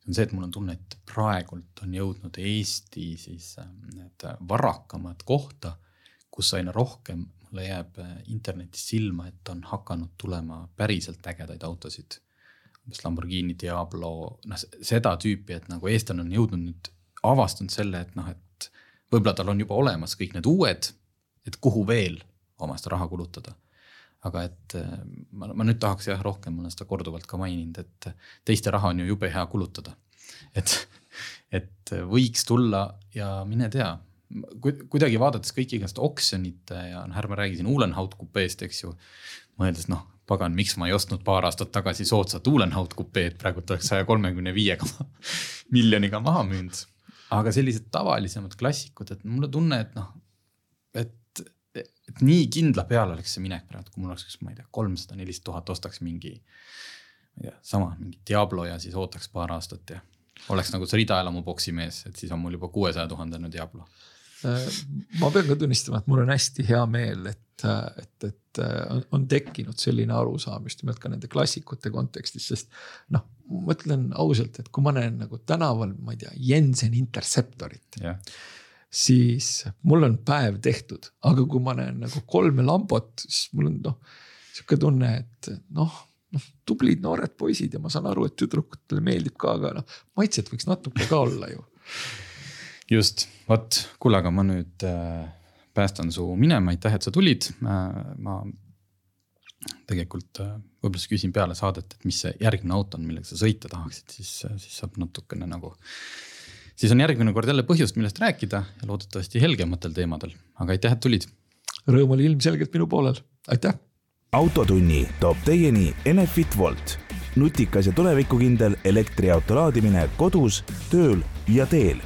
C: on see, et mul on tunne, et praegult on jõudnud Eesti siis äh, need varakamad kohta, kus aina rohkem mulle jääb äh, internetis silma, et on hakanud tulema päriselt ägedaid autosid. umbes Lamborghini Diablo, noh seda tüüpi, et nagu eestlane on jõudnud nüüd, avastanud selle, et noh, et võib-olla tal on juba olemas kõik need uued, et kuhu veel oma seda raha kulutada. aga et äh, ma, ma nüüd tahaks jah rohkem, ma olen seda korduvalt ka maininud, et teiste raha on ju jube hea kulutada. et, et võiks tulla ja mine tea, kuidagi vaadates kõiki igast oksjonite ja noh, ärme räägi siin Uhlenhaut kupeest, eks ju. mõeldes noh, pagan, miks ma ei ostnud paar aastat tagasi soodsat Uhlenhaut kupeed, praegult oleks saja kolmekümne viiega miljoniga maha müünud aga sellised tavalisemad klassikud, et mul on tunne, et noh, et, et nii kindla peale oleks see minek praegu, kui mul oleks, ma ei tea, kolmsada, nelisada tuhat, ostaks mingi. ma ei tea, sama mingi Diablo ja siis ootaks paar aastat ja oleks nagu see ridaelamu poksimees, et siis on mul juba kuuesaja tuhandene Diablo.
D: Äh, ma pean ka tunnistama, et mul on hästi hea meel, et, et, et on, on tekkinud selline arusaam just nimelt ka nende klassikute kontekstis, sest noh, ma ütlen ausalt, et kui ma näen nagu tänaval, ma ei tea, Jensen Interceptorit yeah siis mul on päev tehtud, aga kui ma näen nagu kolme lambot, siis mul on noh, sihuke tunne, et noh, noh tublid noored poisid ja ma saan aru, et tüdrukutele meeldib ka, aga noh, maitset võiks natuke ka olla ju.
C: Just, vot, kuule, aga ma nüüd äh, päästan su minema, aitäh, et sa tulid. Äh,. ma tegelikult äh, võib-olla siis küsin peale saadet, et mis see järgmine auto on, millega sa sõita tahaksid, siis, siis saab natukene nagu siis on järgmine kord jälle põhjust, millest rääkida ja loodetavasti helgematel teemadel, aga aitäh, et tulid.
D: Rõõm oli ilmselgelt minu poolel, aitäh.
B: autotunni toob teieni Enefit Volt, nutikas ja tulevikukindel elektriauto laadimine kodus, tööl ja teel